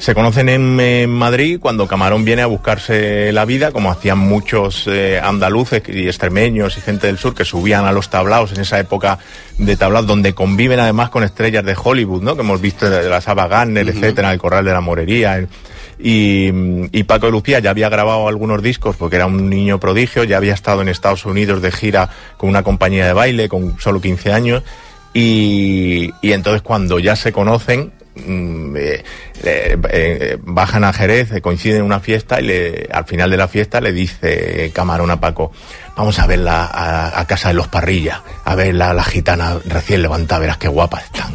Se conocen en, en Madrid cuando Camarón viene a buscarse la vida, como hacían muchos eh, andaluces y extremeños y gente del sur que subían a los tablaos en esa época de tablaos donde conviven además con estrellas de Hollywood, ¿no? Que hemos visto de, la Saba Gardner, etcétera, el Corral de la Morería. el- y, y Paco de Lucía ya había grabado algunos discos porque era un niño prodigio, ya había estado en Estados Unidos de gira con una compañía de baile con solo 15 años y, y entonces cuando ya se conocen eh, eh, eh, bajan a Jerez, coinciden en una fiesta y le, al final de la fiesta le dice Camarón a Paco, vamos a verla a, a casa de los parrillas, a ver la, la gitana recién levantada, verás qué guapas están.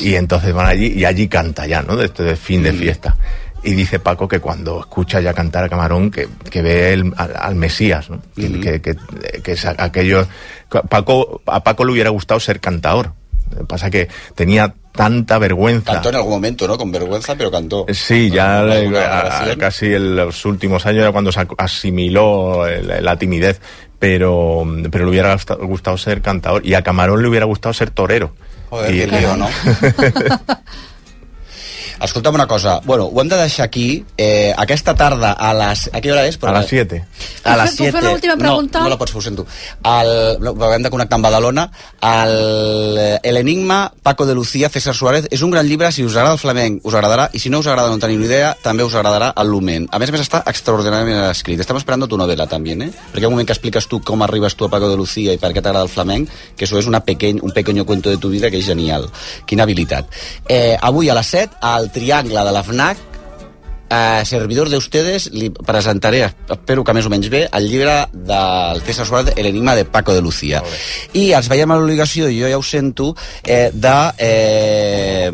Y entonces van allí y allí canta ya, ¿no? De este de fin de fiesta. Y dice Paco que cuando escucha ya cantar a Camarón, que, que ve el- al, al Mesías, ¿no? Que, que, que- aquello... Paco, a Paco le hubiera gustado ser cantador. Pasa que tenía tanta vergüenza. Cantó en algún momento, ¿no? Con vergüenza, pero cantó. Sí, ya a- a- casi en los últimos años era cuando se asimiló la timidez, pero, pero le hubiera gustado, gustado ser cantador y a Camarón le hubiera gustado ser torero. Joder, Y- qué lío, no? Escolta'm una cosa, bueno, ho hem de deixar aquí. Eh, aquesta tarda a les... A quina hora és? A las 7. A les Puc fer 7. una última pregunta? No, no la pots fer, ho sento. El, no, però hem de connectar amb Badalona. El, el Enigma, Paco de Lucía, César Suárez, és un gran llibre, si us agrada el flamenc, us agradarà, i si no us agrada, no teniu ni idea, també us agradarà el Lumen. A més a més, està extraordinàriament escrit. Estem esperando tu novela, també, eh? Perquè hi ha un moment que expliques tu com arribes tu a Paco de Lucía i per què t'agrada el flamenc, que això és una pequeñ, un pequeño cuento de tu vida que és genial. Quina habilitat. Eh, avui a les 7, al Triangle de la FNAC, a servidor de ustedes li presentaré, espero que més o menys bé, el llibre del César Suárez, El enigma de Paco de Lucía. I els veiem a l'obligació, jo ja ho sento, eh, de eh,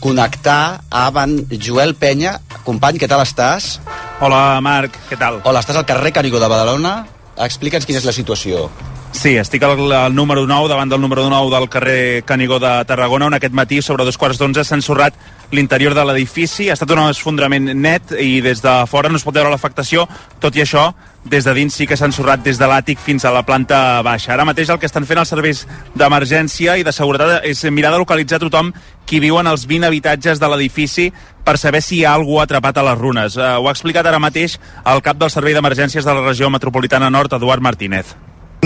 connectar amb en Joel Penya. Company, què tal estàs? Hola, Marc, què tal? Hola, estàs al carrer Canigó de Badalona. Explica'ns quina és la situació. Sí, estic al, al número 9, davant del número 9 del carrer Canigó de Tarragona, on aquest matí, sobre dos quarts d'onze, s'ha ensorrat l'interior de l'edifici. Ha estat un esfondrament net i des de fora no es pot veure l'afectació. Tot i això, des de dins sí que s'ha ensorrat des de l'àtic fins a la planta baixa. Ara mateix el que estan fent els serveis d'emergència i de seguretat és mirar de localitzar tothom qui viu en els 20 habitatges de l'edifici per saber si hi ha algú atrapat a les runes. Uh, ho ha explicat ara mateix el cap del Servei d'Emergències de la regió metropolitana nord, Eduard Martínez.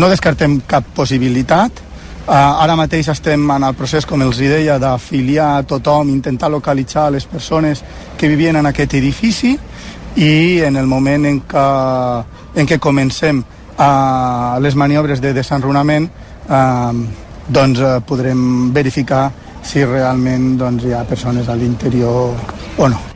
No descartem cap possibilitat. Uh, ara mateix estem en el procés, com els deia, d'afiliar a tothom, intentar localitzar les persones que vivien en aquest edifici i en el moment en què, en què comencem uh, les maniobres de desenrunament uh, doncs uh, podrem verificar si realment doncs, hi ha persones a l'interior o no.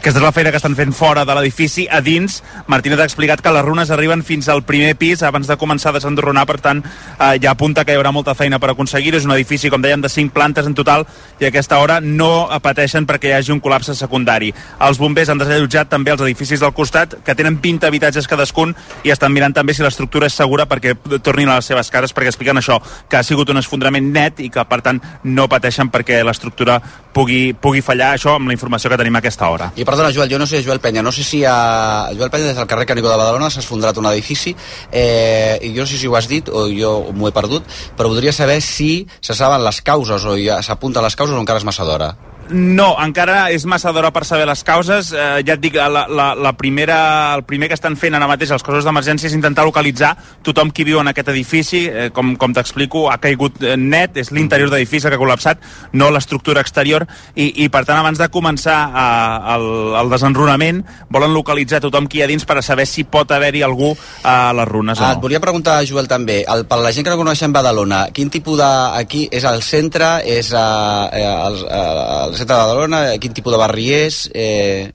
Aquesta és la feina que estan fent fora de l'edifici. A dins, Martínez ha explicat que les runes arriben fins al primer pis abans de començar a desenronar, per tant, eh, ja apunta que hi haurà molta feina per aconseguir-ho. És un edifici, com deien, de 5 plantes en total i a aquesta hora no pateixen perquè hi hagi un col·lapse secundari. Els bombers han desallotjat també els edificis del costat, que tenen 20 habitatges cadascun, i estan mirant també si l'estructura és segura perquè tornin a les seves cases, perquè expliquen això, que ha sigut un esfondrament net i que, per tant, no pateixen perquè l'estructura pugui, pugui fallar. Això amb la informació que tenim a aquesta hora. I perdona, Joel, jo no sé, Joel Penya, no sé si a... Joel Penya des del carrer Canigó de Badalona s'ha esfondrat un edifici eh, i jo no sé si ho has dit o jo m'ho he perdut, però voldria saber si se saben les causes o ja s'apunta les causes o encara és massa d'hora. No, encara és massa d'hora per saber les causes. Eh, ja et dic, la, la, la primera, el primer que estan fent ara mateix els cossos d'emergència és intentar localitzar tothom qui viu en aquest edifici. Eh, com com t'explico, ha caigut eh, net, és l'interior d'edifici que ha col·lapsat, no l'estructura exterior, i, i per tant, abans de començar eh, el, el desenrunament, volen localitzar tothom qui hi ha dins per a saber si pot haver-hi algú a les runes o Ah, no. et volia preguntar, Joel, també, el, per la gent que no coneixem Badalona, quin tipus de... Aquí és al centre, és a, a, al, al centre de Badalona, quin tipus de barri és? Eh,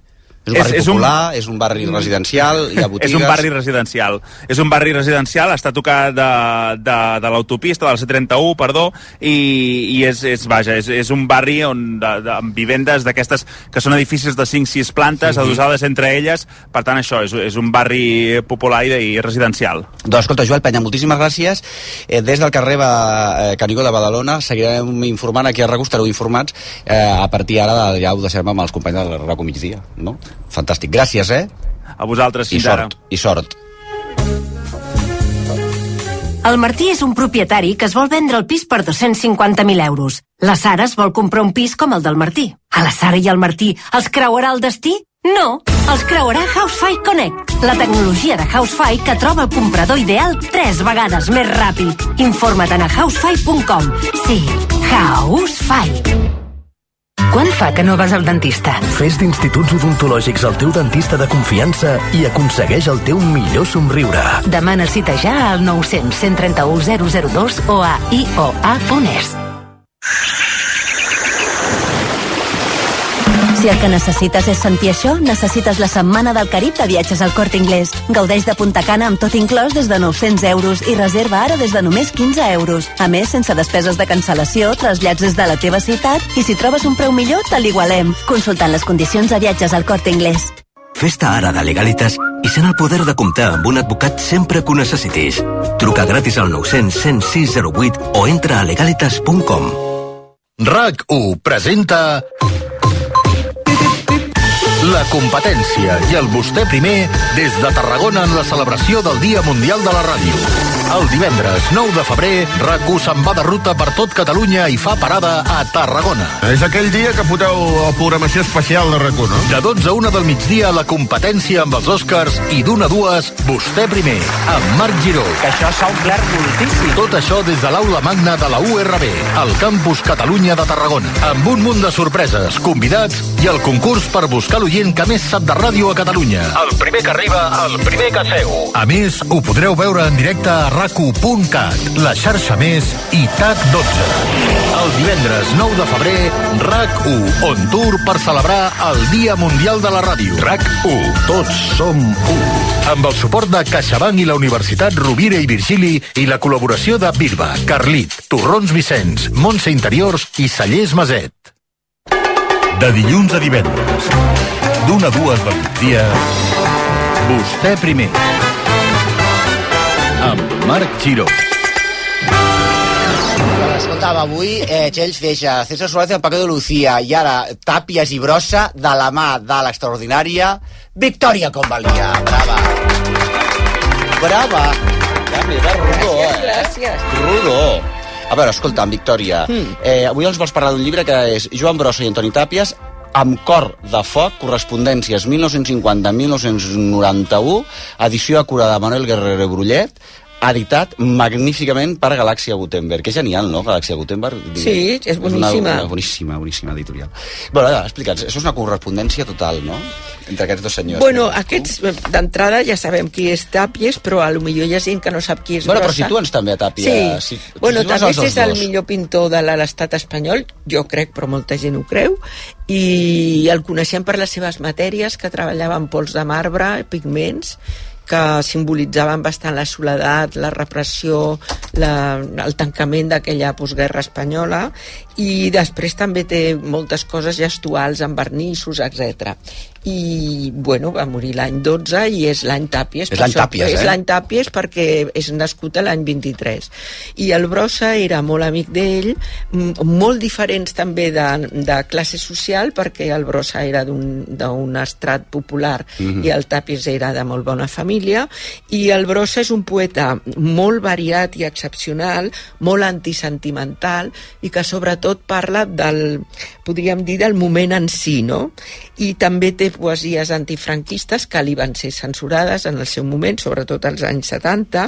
és un És- barri és un- popular, és un barri residencial, hi ha botigues... És un barri residencial. És un barri residencial, està tocat de, de, de l'autopista, del C31, perdó, i, i és, és, vaja, és, és un barri on, de, de, amb vivendes d'aquestes que són edificis de 5-6 plantes, Mhm. adosades entre elles, per tant això, és, és un barri popular i, i residencial. Doncs escolta, Joel Penya, moltíssimes gràcies. Eh, des del carrer va, eh, Canigó de Badalona seguirem informant, aquí a RAC estareu informats eh, a partir ara de, ja ho deixem amb els companys del RAC migdia, no? Fantàstic. Gràcies, eh? A vosaltres, I fins ara. sort, i sort. El Martí és un propietari que es vol vendre el pis per 250.000 euros. La Sara es vol comprar un pis com el del Martí. A la Sara i al Martí els creuarà el destí? No, els creuarà Housefy Connect, la tecnologia de Housefy que troba el comprador ideal tres vegades més ràpid. Informa't a housefy.com. Sí, Housefy. Quan fa que no vas al dentista? Fes d'instituts odontològics el teu dentista de confiança i aconsegueix el teu millor somriure. Demana cita ja al 900 131 002 o a ioa.es. Si el que necessites és sentir això, necessites la Setmana del Carib de viatges al Corte Inglés. Gaudeix de Punta Cana amb tot inclòs des de 900 euros i reserva ara des de només 15 euros. A més, sense despeses de cancel·lació, trasllats des de la teva ciutat i si trobes un preu millor, te l'igualem. Consultant les condicions de viatges al Corte Inglés. Festa ara de Legalitas i sent el poder de comptar amb un advocat sempre que ho necessitis. Truca gratis al 900 106 08 o entra a legalitas.com. RAC1 presenta la competència i el vostè primer des de Tarragona en la celebració del Dia Mundial de la Ràdio. El divendres 9 de febrer, RAC1 se'n va de ruta per tot Catalunya i fa parada a Tarragona. És aquell dia que foteu la programació especial de RAC1, no? De 12 a 1 del migdia, la competència amb els Oscars i d'una a dues, vostè primer, amb Marc Giró. Que això s'ha omplert moltíssim. Tot això des de l'aula magna de la URB, al campus Catalunya de Tarragona, amb un munt de sorpreses, convidats i el concurs per buscar l'oient que més sap de ràdio a Catalunya. El primer que arriba, el primer que seu. A més, ho podreu veure en directe a racu.cat, la xarxa més i TAC12. El divendres 9 de febrer, RAC1 on tour per celebrar el Dia Mundial de la Ràdio. RAC1, tots som u. Amb el suport de CaixaBank i la Universitat Rovira i Virgili i la col·laboració de Birba, Carlit, Torrons Vicenç, Montse Interiors i Cellers Maset. De dilluns a divendres, d'una a dues del migdia, vostè primer. Marc Giró. Escolta'm, avui eh, Txells Feixa, César Suárez i el Paco de Lucía, i ara Tàpies i Brossa de la mà de l'extraordinària Victòria Convalia. Brava. Brava. Ja mira, rodó, eh? Gràcies. Rodó. A veure, escolta'm, Victòria, Mm. eh, avui ens vols parlar d'un llibre que és Joan Brossa i Antoni Tàpies amb cor de foc, correspondències 1950-1991, edició acurada de Manuel Guerrero Brullet, editat magníficament per Galàxia Gutenberg. Que genial, no, Galàxia Gutenberg? Sí, és boníssima. Una, una boníssima, boníssima editorial. Bueno, ara, explica'ns, això és una correspondència total, no?, entre aquests dos senyors. Bueno, aquests, eh, d'entrada ja sabem qui és Tàpies, però a lo millor hi ha gent que no sap qui és Bueno, però Brossa. situa'ns també a Tàpia. Sí, Si, bueno, dos és el millor pintor de l'estat espanyol, jo crec, però molta gent ho creu, i el coneixem per les seves matèries, que treballava amb pols de marbre, pigments, que simbolitzaven bastant la soledat, la repressió, la, el tancament d'aquella postguerra espanyola, i després també té moltes coses gestuals amb vernissos, etc. I, bueno, va morir l'any 12 i és l'any Tàpies. És l'any Tàpies, És eh? l'any Tàpies perquè és nascut l'any 23. I el Brossa era molt amic d'ell, molt diferents també de, de classe social, perquè el Brossa era d'un estrat popular Mhm. i el Tàpies era de molt bona família, i el Brossa és un poeta molt variat i excepcional, molt antisentimental, i que sobretot parla del, podríem dir, del moment en si, no? I també té poesies antifranquistes que li van ser censurades en el seu moment, sobretot als anys 70,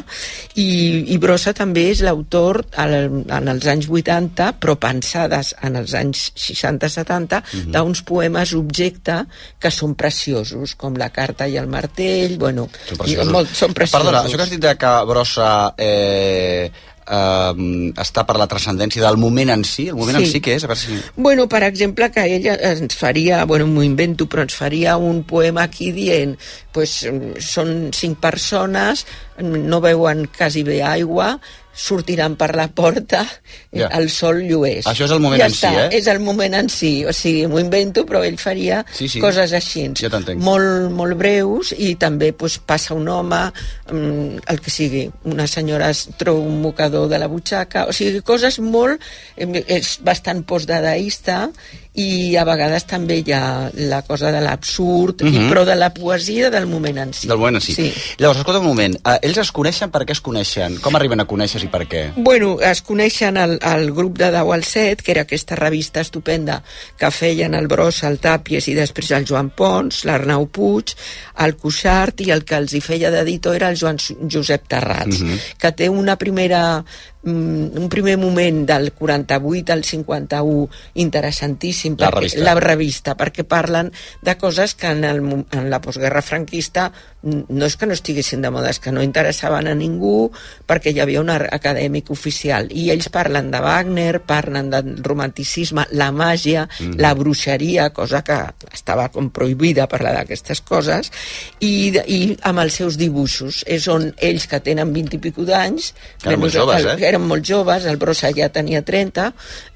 i, i Brossa també és l'autor al- en els anys 80, però pensades en els anys 60-70, Mhm. d'uns poemes objecte que són preciosos, com La carta i el martell, bueno, Són preciosos. i molt, són preciosos. Perdona, això que has dit que Brossa eh, eh, està per la transcendència del moment en si, el moment Sí. en si què és? A veure si... Bueno, per exemple, que ella ens faria, bueno, m'ho invento, però ens faria un poema aquí dient, pues, mm, són cinc persones, no veuen quasi bé aigua, sortiran per la porta, Ja. yeah. el sol llueix. Això és el moment ja en si, està, eh? És el moment en si, o sigui, m'ho invento, però ell faria Sí, sí. coses així, Ja molt, molt breus, i també pues, passa un home, mm, el que sigui, una senyora es troba un mocador de la butxaca, o sigui, coses molt... eh, és bastant postdadaista, i a vegades també hi ha la cosa de l'absurd, mm Mhm. però de la poesia del moment en si. Del moment en si. Sí. Llavors, escolta un moment, eh, ells es coneixen per què es coneixen? Com arriben a conèixer i per què? Bueno, es coneixen el, el grup de 10 al 7, que era aquesta revista estupenda que feien el Bros, el Tàpies i després el Joan Pons, l'Arnau Puig, el Cuixart i el que els hi feia d'editor era el Joan Josep Terrats, Mhm. que té una primera un primer moment del 48 al 51 interessantíssim La perquè- revista. la revista perquè parlen de coses que en, el, en la postguerra franquista mm, no és que no estiguessin de moda, és que no interessaven a ningú perquè hi havia un acadèmic oficial i ells parlen de Wagner, parlen del romanticisme, la màgia, Mhm. la bruixeria, cosa que estava com prohibida parlar d'aquestes coses i, i amb els seus dibuixos és on ells que tenen 20 i pico d'anys Que eren molt joves, eh? Eren molt joves, el Brossa ja tenia 30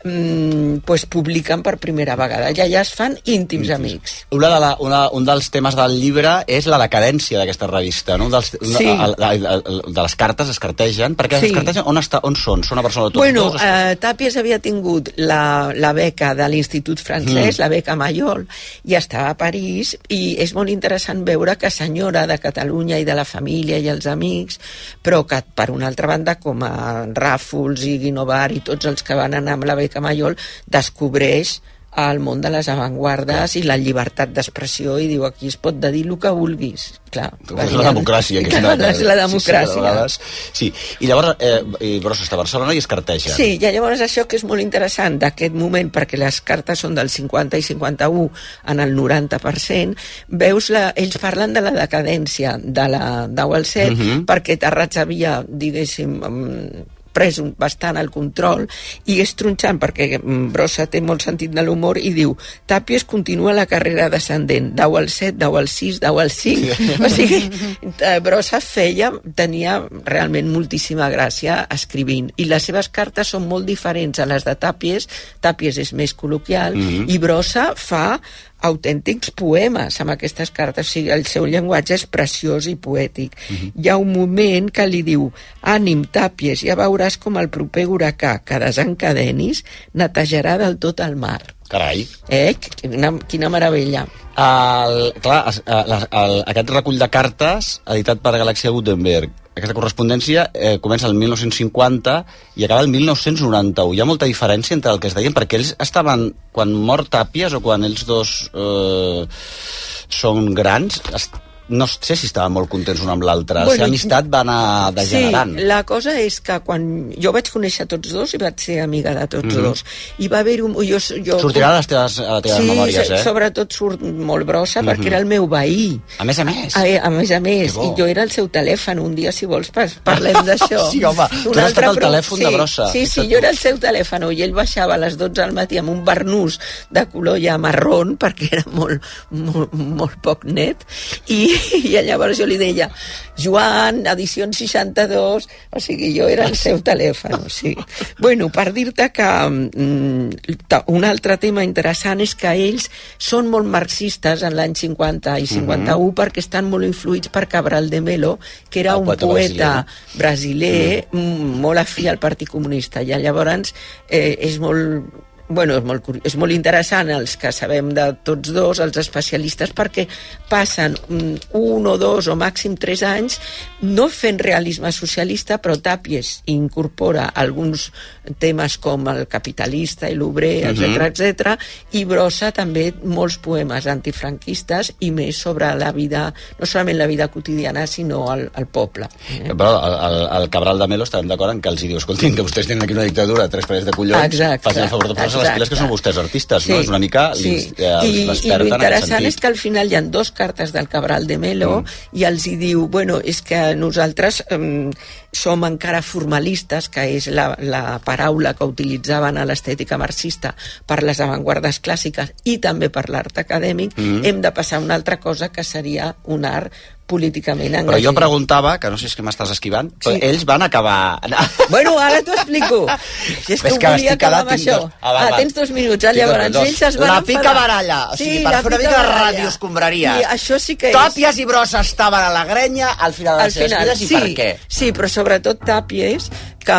mm, pues publiquen per primera vegada ja ja es fan íntims amics Una de la, una, un dels temes del llibre és la decadència d'aquesta revista, no? Un dels, una, Sí. el, el, el, de les cartes es cartegen, perquè Sí. es cartegen on, està, on són? Són a Barcelona tots Bueno, dos? eh, Tàpies havia tingut la, la beca de l'Institut francès, Mm. la beca Mayol, i estava a París, i és molt interessant veure que senyora de Catalunya i de la família i els amics, però que per una altra banda, com a Ràfols i Guinovar i tots els que van anar amb la beca Mayol, descobreix el món de les avantguardes i la llibertat d'expressió i diu aquí es pot de dir el que vulguis clar, És la democràcia. Que Clar, és la democràcia. Sí, sí, de vegades, sí. I llavors, eh, i Brossa està a Barcelona i es cartegen. Sí, i llavors això que és molt interessant d'aquest moment, perquè les cartes són del 50 i 51 en el 90%, veus, la, ells parlen de la decadència de la 10 al 7, Mhm. perquè Terrats havia, diguéssim, mm, pres un, bastant el control i és tronxant perquè mm, Brossa té molt sentit de l'humor i diu Tàpies continua la carrera descendent. 10 al 7, 10 al 6, 10 al 5 o sigui, eh, Brossa feia tenia realment moltíssima gràcia escrivint. I les seves cartes són molt diferents a les de Tàpies Tàpies és més col·loquial Mhm. i Brossa fa autèntics poemes amb aquestes cartes, o sigui, el seu llenguatge és preciós i poètic. Hi ha un moment que li diu ànim, tàpies, ja veuràs com el proper huracà que desencadenis netejarà del tot el mar. Carai. Eh? Quina, quina meravella. El, clar, es- el, el, aquest recull de cartes, editat per Galàxia Gutenberg, aquesta correspondència eh, comença el 1950 i acaba el 1991. Hi ha molta diferència entre el que es deien, perquè ells estaven, quan mor Tàpies o quan ells dos eh, són grans, no sé si estaven molt contents un amb l'altre. Bueno, la amistat va anar degenerant. Sí, la cosa és que quan jo vaig conèixer tots dos i vaig ser amiga de tots Mhm. dos, i va haver un... Jo, jo, Sortirà a les teves, a les teves sí, memòries, eh? sobretot surt molt brossa perquè Mhm. era el meu veí. A més a més. A, a més a més, i jo era el seu telèfon, un dia si vols par parlem d'això. Sí, home, tu has estat el telèfon sí, de brossa. Sí, sí, jo era el seu telèfon i ell baixava a les 12 al matí amb un barnús de color ja marrón perquè era molt, molt, molt poc net i, i llavors jo li deia Joan, edició 62 o sigui, jo era el seu telèfon sí. bueno, per dir-te que mm, un altre tema interessant és que ells són molt marxistes en l'any 50 i 51 perquè estan molt influïts per Cabral de Melo que era El un poeta poeta brasiler mm. molt afí al Partit Comunista i llavors eh, és molt bueno, és molt, és molt interessant els que sabem de tots dos, els especialistes, perquè passen mm, un o dos o màxim tres anys no fent realisme socialista, però Tàpies incorpora alguns temes com el capitalista i l'obrer, etc Mhm. etc i brossa també molts poemes antifranquistes i més sobre la vida, no solament la vida quotidiana, sinó el, el poble. Eh? Però el, el, el Cabral de Melo estarem d'acord en que els hi diu escoltin, que vostès tenen aquí una dictadura, tres parets de collons, Exacte, facin el favor de posar-se les piles que són vostès artistes, no? És una mica sí. eh, I, i l'interessant és que al final hi ha dos cartes del Cabral de Melo mm. i els hi diu, bueno, és que nosaltres som encara formalistes, que és la, la paraula que utilitzaven a l'estètica marxista per les avantguardes clàssiques i també per l'art acadèmic, Mm. hem de passar a una altra cosa que seria un art políticament Però engagé. jo preguntava, que no sé si és que m'estàs esquivant, però Sí. ells van acabar... Bueno, ara t'ho explico. Si és que, És que volia acabar amb això. dos. Ah, va, ah, va. tens dos minuts. Ah, dos, llavors dos. ells es van La enfadar. pica baralla, o sigui, per la fer una mica de ràdio escombraries. I això sí que és... Tàpies i Brossa estaven a la grenya al final de al les seves final, vides i sí, per què? Sí, però sobretot Tàpies, que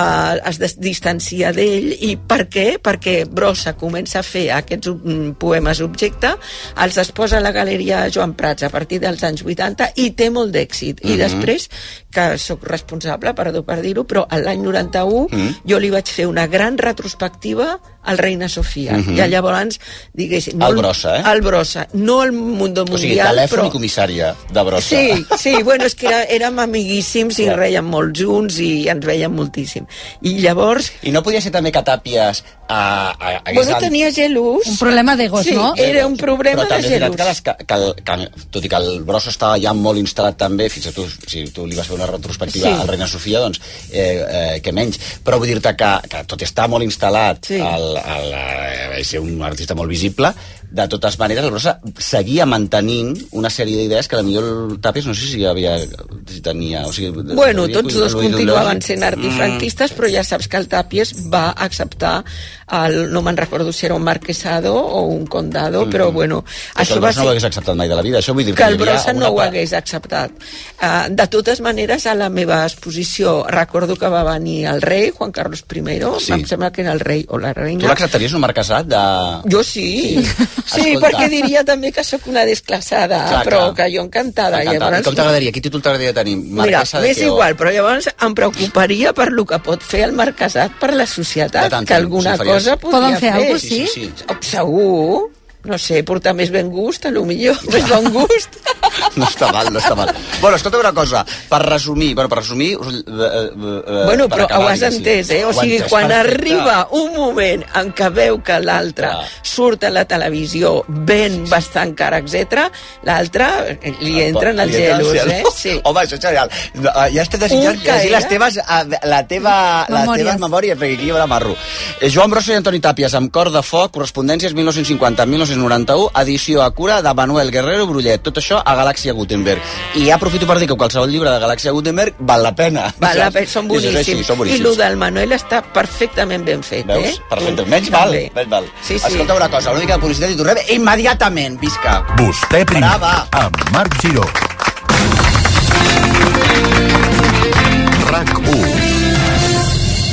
es distancia d'ell. I per què? Perquè Brossa comença a fer aquests mm, poemes objecte, els es posa a la galeria Joan Prats a partir dels anys 80 i té molt d'èxit. I Mhm. després, que sóc responsable, perdó per dir-ho, però l'any 91 Mhm. jo li vaig fer una gran retrospectiva al Reina Sofia. Mhm. I llavors, diguéssim... El Brossa, eh? El Brossa. No el Mundo O sigui, Mundial, telèfon però... i comissària de Brossa. Sí, sí, bueno, és que era, érem amiguíssims i reiem molt junts i ens veiem moltíssim. I llavors, I no podia ser també que Tàpies a, a, hagués bueno, tenia gelús. Un problema d'egos, sí, no? era un problema però també de és veritat gelús. que, les, que, que, que, tot i que el Brossa estava ja molt instal·lat també, fins a tu, si tu li vas fer una retrospectiva Sí. al Reina Sofia, doncs eh, eh, que menys. Però vull dir-te que, que tot i estar molt instal·lat, sí. El, el, eh, ser un artista molt visible, de totes maneres el Brossa seguia mantenint una sèrie d'idees que potser el Tàpies no sé si havia si tenia... O sigui, Bueno, havia tots dos continuaven sent Mm. antifranquistes, però ja saps que el Tàpies va acceptar el, no me'n recordo si era un marquesado o un condado, però bueno, Però que això el Brossa no ho ser... hagués acceptat mai de la vida. Això vull dir que hi el Brossa no ho part- hagués acceptat. Uh, de totes maneres, a la meva exposició recordo que va venir el rei, Juan Carlos I, Sí. em sembla que era el rei o la Tu reina. l'acceptaries un Marc Casat de... Jo sí, sí, sí Escolta. perquè diria també que sóc una desclassada, Clar, però clar. que jo encantada. Encantat. I Llavors, com t'agradaria? Quin títol t'agradaria tenir? Mira, Marquesa de m'és o- igual, però llavors em preocuparia per lo que pot fer el marquesat per la societat, tant, que alguna si cosa podria Poden fer alguna cosa, Sí, sí? sí, Oh, Segur, no sé, portar més ben gust, a lo millor, més bon gust. No està mal, no està mal. Bueno, escolta una cosa, per resumir, bueno, per resumir... us- Eh, eh, bueno, per però acabar, ho has entès, eh? O sigui, quan perfecte. arriba un moment en què veu que l'altre surt a la televisió ben bastant cara, etc, l'altre eh, li entren els gelos, eh? Sí. Home, això és genial. Eh, Ja estic desitjant llegir les teves, eh, la teva, Memòries. teves memòries, perquè aquí hi haurà marro. Eh, Joan Brossa i Antoni Tàpies, amb cor de foc, correspondències 1950-1991, edició a cura de Manuel Guerrero Brullet. Tot això a Galàxia Galàxia Gutenberg. I aprofito per dir que qualsevol llibre de Galàxia Gutenberg val la pena. Val la pena, són boníssims. així, són I el del Manuel està perfectament ben fet, Veus? eh? Perfecte. Menys val, també. menys val. Sí, sí. Escolta una cosa, una mica de publicitat i tornem immediatament. Visca. Vostè primer, Brava. amb Marc Giró. RAC 1.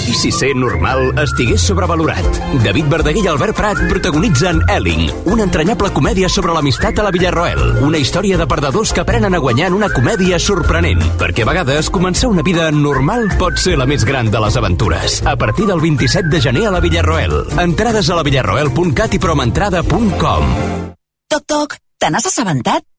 Si ser normal estigués sobrevalorat? David Verdaguer i Albert Prat protagonitzen Elling, una entranyable comèdia sobre l'amistat a la Villarroel. Una història de perdedors que aprenen a guanyar en una comèdia sorprenent. Perquè a vegades començar una vida normal pot ser la més gran de les aventures. A partir del 27 de gener a la Villarroel. Entrades a la villarroel.cat i promentrada.com. Toc, toc, te n'has assabentat?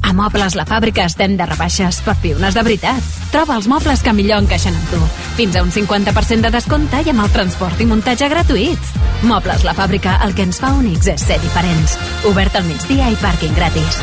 A Mobles La Fàbrica estem de rebaixes per piones de veritat. Troba els mobles que millor encaixen amb tu. Fins a un 50% de descompte i amb el transport i muntatge gratuïts. Mobles La Fàbrica, el que ens fa únics és ser diferents. Obert al migdia i pàrquing gratis.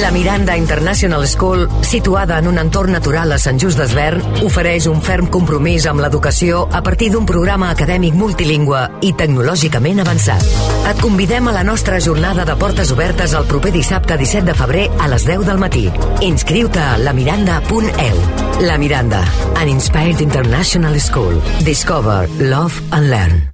La Miranda International School, situada en un entorn natural a Sant Just d'Esvern, ofereix un ferm compromís amb l'educació a partir d'un programa acadèmic multilingüe i tecnològicament avançat. Et convidem a la nostra jornada de portes obertes el proper dissabte 17 de febrer a les 10 del matí. Inscriu-te a lamiranda.eu. La Miranda, an inspired international school. Discover, love and learn.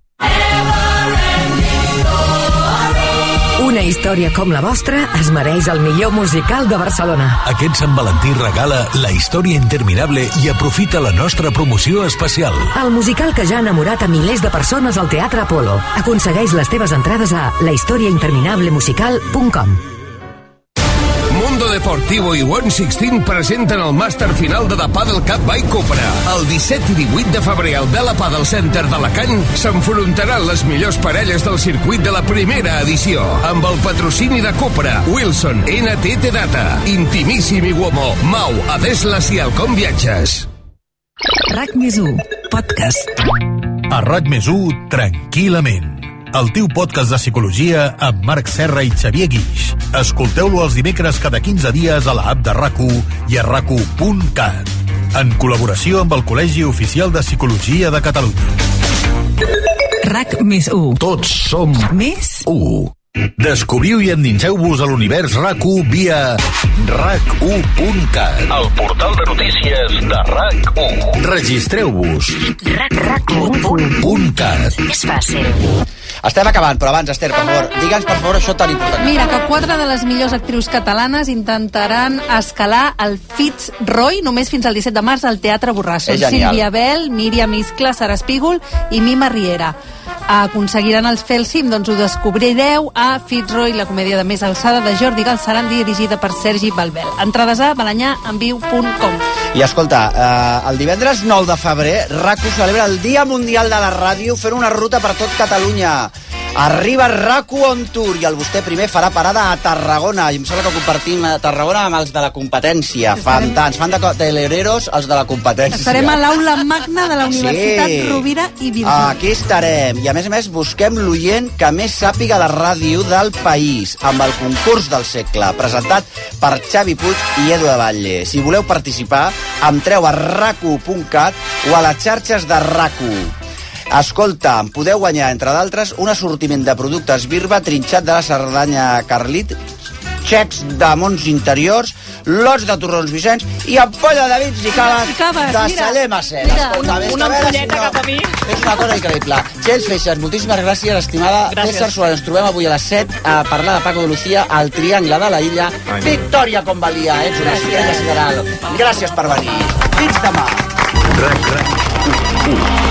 Una història com la vostra es mereix el millor musical de Barcelona. Aquest Sant Valentí regala La història interminable i aprofita la nostra promoció especial. El musical que ja ha enamorat a milers de persones al Teatre Apolo. Aconsegueix les teves entrades a lahistoriainterminablemusical.com Deportivo i One Sixteen presenten el màster final de The Paddle Cup by Cupra. El 17 i 18 de febrer al Bella Paddle Center d'Alacant s'enfrontaran les millors parelles del circuit de la primera edició, amb el patrocini de Cupra, Wilson, NTT Data, Intimíssim i Uomo, Mau, Adeslas i Alcom Viatges. RAC més 1, podcast. A RAC més 1, tranquil·lament. El teu podcast de psicologia amb Marc Serra i Xavier Guix. Escolteu-lo els dimecres cada 15 dies a la app de rac i a rac En col·laboració amb el Col·legi Oficial de Psicologia de Catalunya. RAC més 1. Tots som més 1. Descobriu i endinseu-vos a l'univers RAC1 via rac1.cat El portal de notícies de RAC1 Registreu-vos rac1.cat És fàcil. Estem acabant, però abans, Esther, per favor, digue'ns, per favor, això tan important. Mira, que quatre de les millors actrius catalanes intentaran escalar el Fitzroy només fins al 17 de març al Teatre Borràs. És Són genial. Sílvia Bell, Míriam Iscla, Sara Espígol i Mima Riera. Aconseguiran els fer el cim, doncs ho descobrireu a Fitzroy, la comèdia de més alçada de Jordi Galceran, dirigida per Sergi Balbel. Entrades a balanyaenviu.com. I escolta, eh, el divendres 9 de febrer, RAC1 celebra el Dia Mundial de la Ràdio fent una ruta per tot Catalunya. Arriba RAC1 on tour i el vostè primer farà parada a Tarragona. I em sembla que compartim a Tarragona amb els de la competència. Fan tants, fan de telereros els de la competència. Estarem a l'aula magna de la Universitat Sí. Rovira i Virgili. Aquí estarem. I a més a més busquem l'oient que més sàpiga de ràdio del país amb el concurs del segle presentat per Xavi Puig i Edu de Batlle. Si voleu participar, entreu a racu.cat o a les xarxes de RACU. Escolta, em podeu guanyar, entre d'altres, un assortiment de productes Birba trinxat de la Cerdanya Carlit, xecs de mons interiors, lots de torrons Vicenç i ampolla de vins i caves, caves, de mira. celler Macer. Una- una ampolleta no- cap a mi. És una cosa increïble. Txell Feixes, moltíssimes gràcies, estimada. Gràcies. César Suárez, ens trobem avui a les 7 a parlar de Paco de Lucía al Triangle de la Illa. Ai. Victòria Convalia, ets una estrella sideral. Gràcies per venir. Fins demà. RAC, RAC,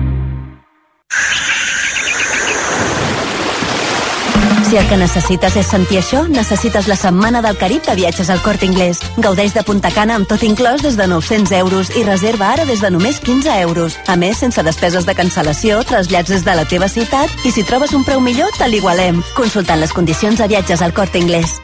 Si el que necessites és sentir això, necessites la Setmana del Carib de viatges al Corte Inglés. Gaudeix de Punta Cana amb tot inclòs des de 900 euros i reserva ara des de només 15 euros. A més, sense despeses de cancel·lació, trasllats des de la teva ciutat i si trobes un preu millor, te l'igualem. Consultant les condicions a viatges al Corte Inglés.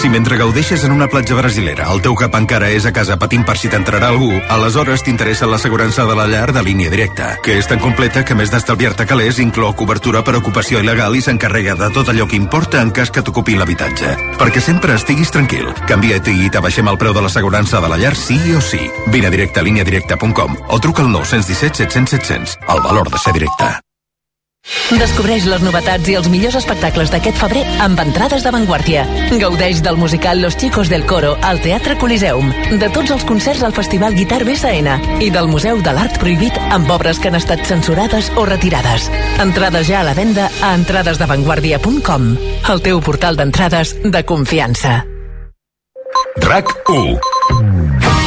Si mentre gaudeixes en una platja brasilera el teu cap encara és a casa patint per si t'entrarà algú, aleshores t'interessa l'assegurança de la llar de línia directa, que és tan completa que més d'estalviar-te calés inclou cobertura per ocupació il·legal i s'encarrega de tot allò que importa en cas que t'ocupi l'habitatge. Perquè sempre estiguis tranquil. Canvia't i t'abaixem el preu de l'assegurança de la llar sí o sí. Vine a directe a líniadirecta.com o truca al 917 700 700. El valor de ser directe. Descobreix les novetats i els millors espectacles d'aquest febrer amb entrades d'avantguàrdia. Gaudeix del musical Los Chicos del Coro al Teatre Coliseum, de tots els concerts al Festival Guitar BSN i del Museu de l'Art Prohibit amb obres que han estat censurades o retirades. Entrades ja a la venda a entradesdavantguàrdia.com, el teu portal d'entrades de confiança. RAC1.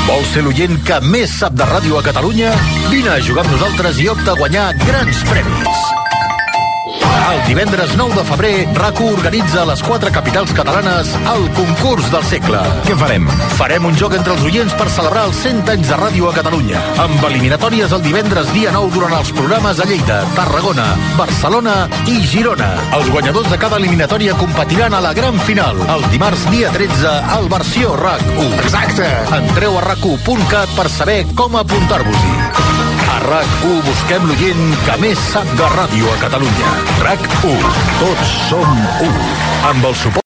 Vols ser l'oient que més sap de ràdio a Catalunya? Vine a jugar amb nosaltres i opta a guanyar grans premis. El divendres 9 de febrer, RAC1 organitza a les quatre capitals catalanes el concurs del segle. Què farem? Farem un joc entre els oients per celebrar els 100 anys de ràdio a Catalunya, amb eliminatòries el divendres dia 9 durant els programes a Lleida, Tarragona, Barcelona i Girona. Els guanyadors de cada eliminatòria competiran a la gran final, el dimarts dia 13 al versió RAC1. Exacte! Entreu a rac1.cat per saber com apuntar-vos-hi. A RAC1 busquem l'oient que més sap de ràdio a Catalunya. RAC1. Tots som un. Amb el suport